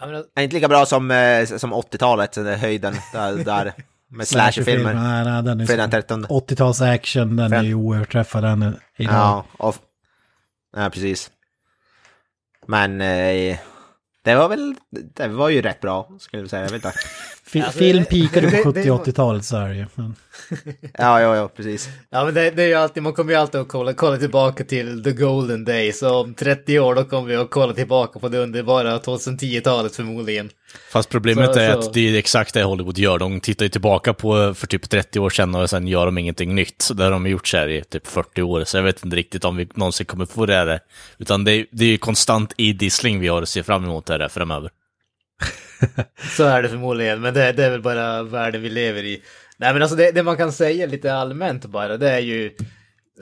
Ja, Inte lika bra som, eh, som 80-talet, den där höjden där, där med slasherfilmer. Nej, nej, den är Fredag den så... 13. 80-tals action, den är ju oöverträffad den idag. Ja, och, ja, precis. Men eh, det var väl, det var ju rätt bra, skulle jag säga. Jag vet inte. Alltså, film det- peakade på det- det- 70-80-talet så är det ju. Men... Ja, ja, ja, precis. ja men det, det är ju alltid, man kommer ju alltid att kolla, kolla tillbaka till the golden days. Så om 30 år då kommer vi att kolla tillbaka på det underbara 2010-talet förmodligen. Fast problemet Så- är så- att det är exakt det Hollywood gör. De tittar ju tillbaka på för typ 30 år sedan och sen gör de ingenting nytt. Så det har de gjort så här i typ 40 år. Så jag vet inte riktigt om vi någonsin kommer få det här. Utan det är, det är ju konstant idissling vi har att se fram emot här framöver. Så är det förmodligen, men det, det är väl bara världen vi lever i. Nej men alltså det, det man kan säga lite allmänt bara, det är ju...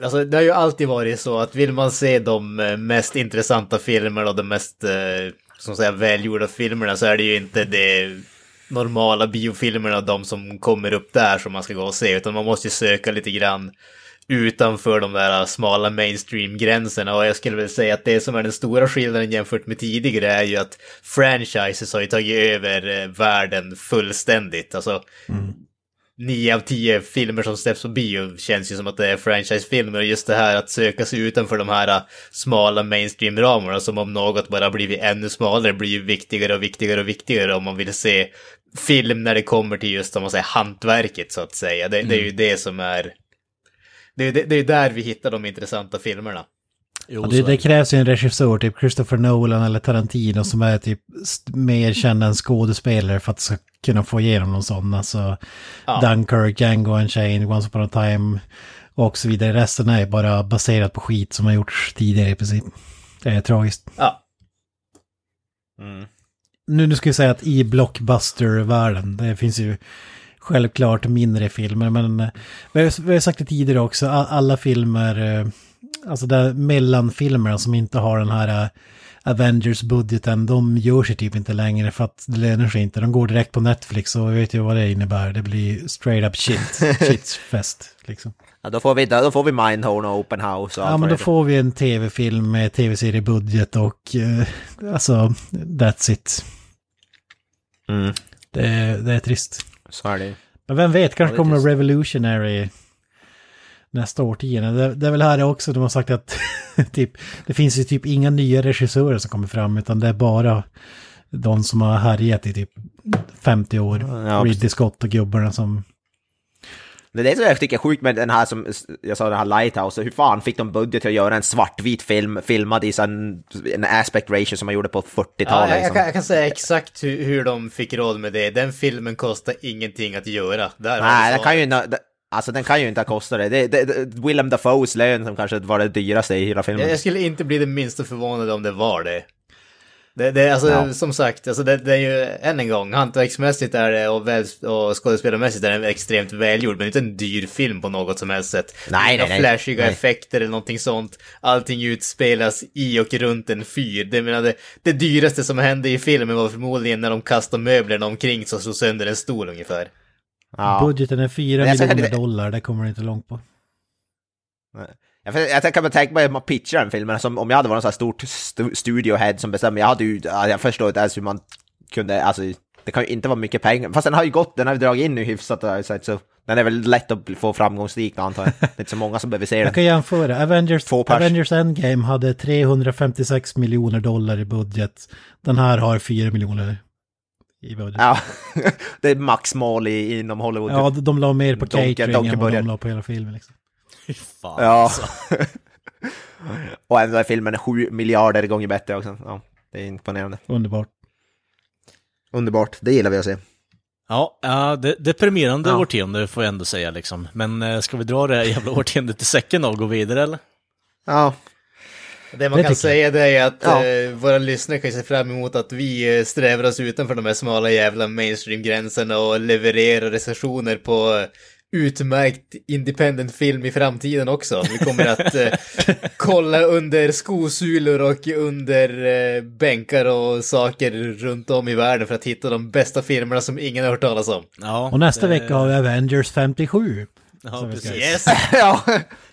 Alltså det har ju alltid varit så att vill man se de eh, mest intressanta filmerna och de mest, eh, som säga, välgjorda filmerna så är det ju inte de normala biofilmerna, de som kommer upp där som man ska gå och se, utan man måste ju söka lite grann utanför de där smala mainstream-gränserna och jag skulle väl säga att det som är den stora skillnaden jämfört med tidigare är ju att franchises har ju tagit över eh, världen fullständigt. Alltså, nio av tio filmer som släpps på bio känns ju som att det är franchisefilmer och just det här att söka sig utanför de här eh, smala mainstream-ramarna som om något bara blivit ännu smalare blir ju viktigare och viktigare och viktigare om man vill se film när det kommer till just om man säger hantverket så att säga. Det, det är ju det som är det är ju det, det är där vi hittar de intressanta filmerna. Jo, det, det krävs ju en regissör, typ Christopher Nolan eller Tarantino, som är typ mer känd än skådespelare för att ska kunna få igenom någon sån. Alltså Ja. Dunkirk, Django Unchained, Once upon a time och så vidare. Resten är bara baserat på skit som har gjorts tidigare i princip. Det är tragiskt. Ja, Nu, nu ska vi säga att i blockbuster-världen, det finns ju självklart mindre filmer. Men eh, vi har, sagt det tidigare också, alla filmer, eh, alltså där mellanfilmerna som inte har den här eh, Avengers-budgeten, de gör sig typ inte längre för att det lönar sig inte. De går direkt på Netflix och vi vet ju vad det innebär. Det blir straight up shit, shitfest liksom. Ja, då, får vi, då får vi Mindhorn och Open House och Ja, men då får vi en tv-film med tv-seriebudget och eh, alltså, that's it. Mm, Det, det är trist. Så är det. Men vem vet, kanske kommer trist. Revolutionary nästa årtionde. Det, det är väl här också de har sagt att typ, det finns ju typ inga nya regissörer som kommer fram, utan det är bara de som har härjat i typ 50 år. Ja, Ridley. Scott och gubbarna som... Det är det som jag tycker är sjukt med den här som, jag sa den här Lighthouse, hur fan fick de budget till att göra en svartvit film filmad i sån, en aspect ratio som man gjorde på 40-talet Ja, jag, jag, liksom. kan, jag kan säga exakt hur, hur de fick råd med det. Den filmen kostar ingenting att göra. Där Nej, den kan ju inte, alltså den kan ju inte ha kostat det. det, det, det Willem Dafoes lön som kanske var det dyraste i hela filmen. jag, jag skulle inte bli det minsta förvånad om det var det. Det, det alltså, Ja. som sagt, alltså det, det är ju, än en gång, hantverksmässigt är det och, väl, och skådespelarmässigt är den extremt välgjord, men inte en dyr film på något som helst sätt. Nej, Inga nej, nej. flashiga Nej. effekter eller någonting sånt. Allting utspelas i och runt en fyr. Det, menar, det, det dyraste som hände i filmen var förmodligen när de kastade möblerna omkring så slog sönder en stol ungefär. ja. Budgeten är 4 Men jag säger miljoner det- dollar, det kommer det inte långt på. Jag, jag, jag kan bara tänka mig att man pitchar den filmen, som om jag hade varit en sån här stort stu, studiohead som bestämmer, jag hade ju, ja, jag förstår inte ens hur man kunde, alltså det kan ju inte vara mycket pengar, fast den har ju gått, den har ju dragit in nu hyfsat jag så den är väl lätt att få framgångsrik antar jag. Det är inte så många som behöver se Jag den. kan jämföra. Avengers. Avengers Endgame hade 356 miljoner dollar i budget. Den här har 4 miljoner i budget. Ja, Ja, det är maxmål i, inom Hollywood. de, de la mer på catering än vad de la på hela filmen. Liksom. Fan Ja. alltså. och ändå är filmen 7 miljarder gånger bättre också. Ja, det är imponerande. Underbart. Underbart, det gillar vi att se. Ja, ja det, deprimerande Ja. årtionde får jag ändå säga liksom. Men eh, ska vi dra det här jävla årtiondet i säcken och gå vidare eller? Ja, Det man Det kan säga det är att Ja. eh, våra lyssnare kan se fram emot att vi eh, strävar oss utanför de här smala jävla mainstream-gränserna och levererar recensioner på utmärkt independent film i framtiden också. Vi kommer att eh, kolla under skosulor och under eh, bänkar och saker runt om i världen för att hitta de bästa filmerna som ingen har hört talas om. Ja, Och nästa det- vecka har vi Avengers 57. Ja, precis. Yes! ja.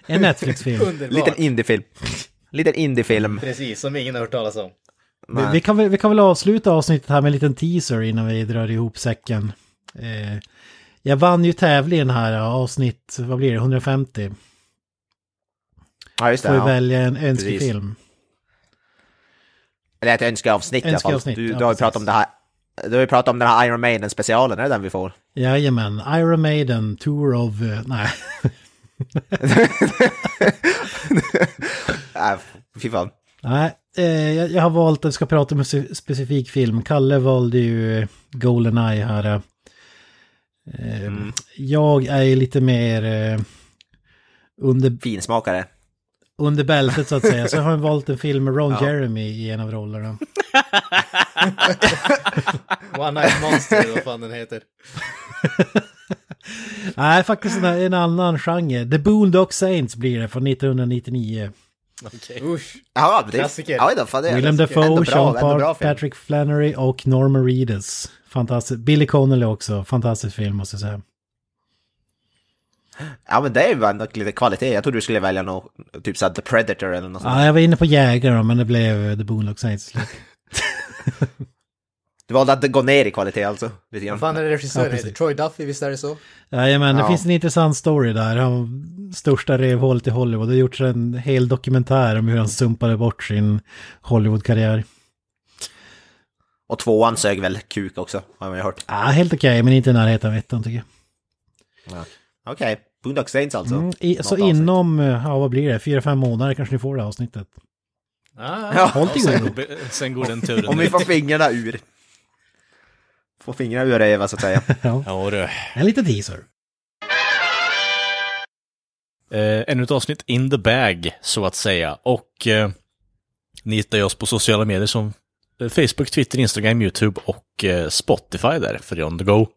En Netflix-film. Liten indiefilm. Liten indiefilm. Precis, som ingen har hört talas om. Vi, vi, kan väl, vi kan väl avsluta avsnittet här med en liten teaser innan vi drar ihop säcken. Eh, jag vann ju tävlingen här, avsnitt, vad blir det, 150. Ja, just det. Får Ja. välja en önskefilm. Eller ett önskeavsnitt i alla fall. Du, ja, du har ju pratat om det här. Du har ju pratat om den här Iron Maiden-specialen, är det den vi får? Jajamän, Iron Maiden, Tour of... eh, nej, Äh, fy fan. nej eh, jag, jag har valt att vi ska prata om en specifik film. Kalle valde ju eh, Goldeneye här. Eh. Eh, Jag är lite mer eh, under, Finsmakare. under bältet så att säga. Så jag har valt en film med Ron Ja. Jeremy i en av rollerna. One Night Monster, vad fan den heter. Nej, faktiskt en, en annan genre. The Boondock Saints blir det från 1999. Okej. Usch. Ja, det Klassiker. Ja, då, fan, det är Willem ändå Dafoe, Sean Park. Patrick Flannery och Norman Reedus. Fantastiskt. Billy Connolly också. Fantastisk film måste jag säga. Ja, men det är ju ändå lite kvalitet. Jag trodde du skulle välja något, typ såhär The Predator eller något sånt. Ja, jag var inne på Jägare men det blev eh, The Boondock Saints. Du valde att gå ner i kvalitet alltså? Lite grann. Vad fan är det Ja, regissören heter? Troy Duffy, visst är det så? Jajamän, det Ja. finns en intressant story där. Han största rövhålet i Hollywood. Det har gjorts en hel dokumentär om hur han sumpade bort sin Hollywood-karriär. Och tvåan sög väl kuk också, har man ju hört. Ja, helt okej, men inte i närheten av ettan tycker jag. Okej, Boondock Saints alltså. Mm, i, så avsnitt. inom, eh, ja vad blir det, fyra, fem månader kanske ni får det avsnittet. Ah, Ja, Håll till Sen, går- sen går den turen om vi får fingrarna ur. Får fingrarna ur röva så att säga. Ja, Ja, du. en liten teaser. Eh, ännu ett avsnitt in the bag, så att säga. Och eh, ni hittar ju oss på sociala medier som Facebook, Twitter, Instagram, YouTube och eh, Spotify där för on the go.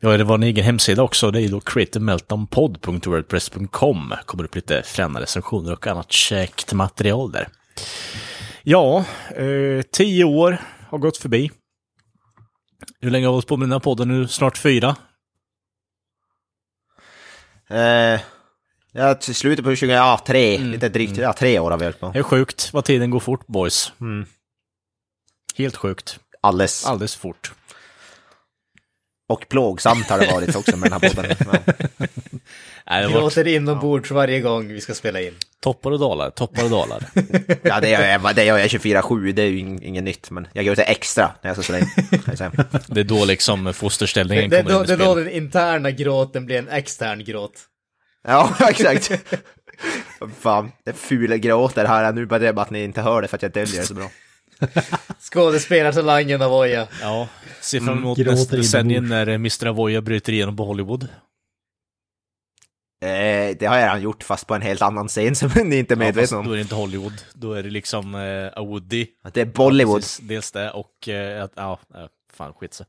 Vi har vår egen hemsida också, det är då creativemeltdownpod.wordpress.com. kommer upp lite fräna recensioner och annat käckt material där. Ja, eh, tio år har gått förbi. Hur länge har vi hållit på med den här podden nu? Snart fyra? Eh, ja, till slutet på 20, ja tre, lite drygt, ja tre år har vi hållit på. Det är sjukt vad tiden går fort, boys. Helt sjukt. Alldeles. Alldeles fort. Och plågsamt har det varit också med den här podden. Nej, det har varit Gråter inombords varje gång vi ska spela in. toppar och dalar, toppar och dalar. Ja, det gör jag, det gör jag 24-7, det är ju ing- inget nytt, men jag gör det extra när jag ska spela in. Det är då liksom fosterställningen Det, kommer det, in det är då den interna gråten blir en extern gråt. Ja, exakt. Fan, det fula gråter här nu, bara det att ni inte hör det för att jag döljer det så bra. Skådespelartalangen av Oja. Ja, ser fram emot Gråter nästa decennium när eh, Mr. Avoya bryter igenom på Hollywood. Eh, det har jag redan gjort, fast på en helt annan scen som ni inte är Ja, fast medvetna då är om. det inte Hollywood, då är det liksom eh, a Woody. Det är Bollywood. Precis, dels det och eh, att, ja, eh, fan skit så.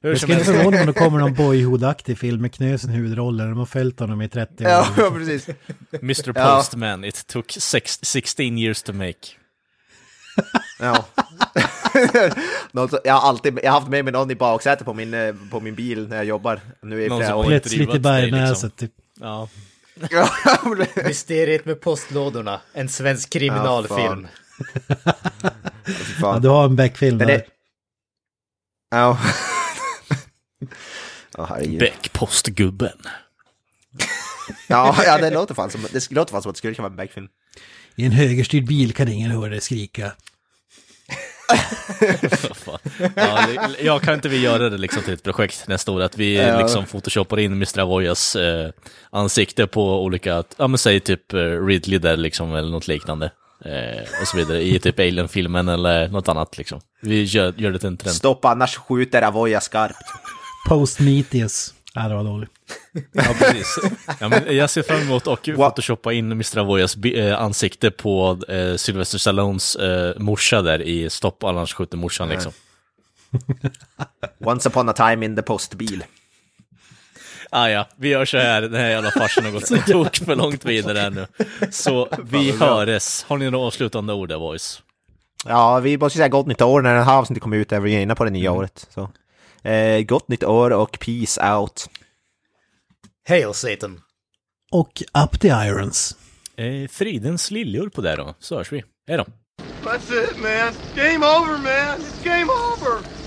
Hur som skulle förvåna mig om det kommer någon Boyhood-aktig film med Knösen i huvudrollen. De har följt honom i 30 år. Ja, precis. Mr. Ja. Postman, it took sex, 16 years to make. Ja. Jag, har alltid, jag har haft med mig någon i baksätet på min, eh, på min bil när jag jobbar. Nu i Någon som. Plötsligt i dig, liksom. Bergnäset. Typ. Ja, Ja, Mysteriet med postlådorna. En svensk kriminalfilm. Ja, Ja, fan. du har en Beck-film där. det... Ja. Åh herregud. Beck-postgubben. Ja, ja, det låter fan som, det låter fan som att det skulle kunna vara en Beck-film. I en högerstyrd bil kan ingen höra dig skrika. Ja, det- ja, kan inte vi göra det liksom till ett projekt nästa år? Att vi Ja. liksom photoshoppar in Mr. Avoyas eh, ansikte på olika, ja men säg typ eh, Ridley där liksom, eller något liknande. Eh, och så vidare, i typ Alien-filmen eller något annat liksom. Vi gör, gör det till en trend. Stopp annars skjuter Avoya skarpt. Post-Meteus. Ja, det var dåligt. Ja, precis. Ja, men jag ser fram emot att photoshoppa in Mr. Avoyas eh, ansikte på eh, Sylvester Stallones eh, morsa där i Stopp annars skjuter morsan liksom. Once upon a time in the postbil. Ah, ja, vi gör så här. Den här jävla farsen har gått så tok för långt vidare här nu. Så vi höres. Har ni några avslutande ord där, boys? Ja, vi måste säga gott nytt år när den här avsnittet kommer ut. Är vi inne på det nya året. Så. Eh, gott nytt år och peace out. Hail Satan. Och Up the Irons. Eh, fridens liljor på det då, så hörs vi. Hej då. That's it, man. Game over, man. It's game over.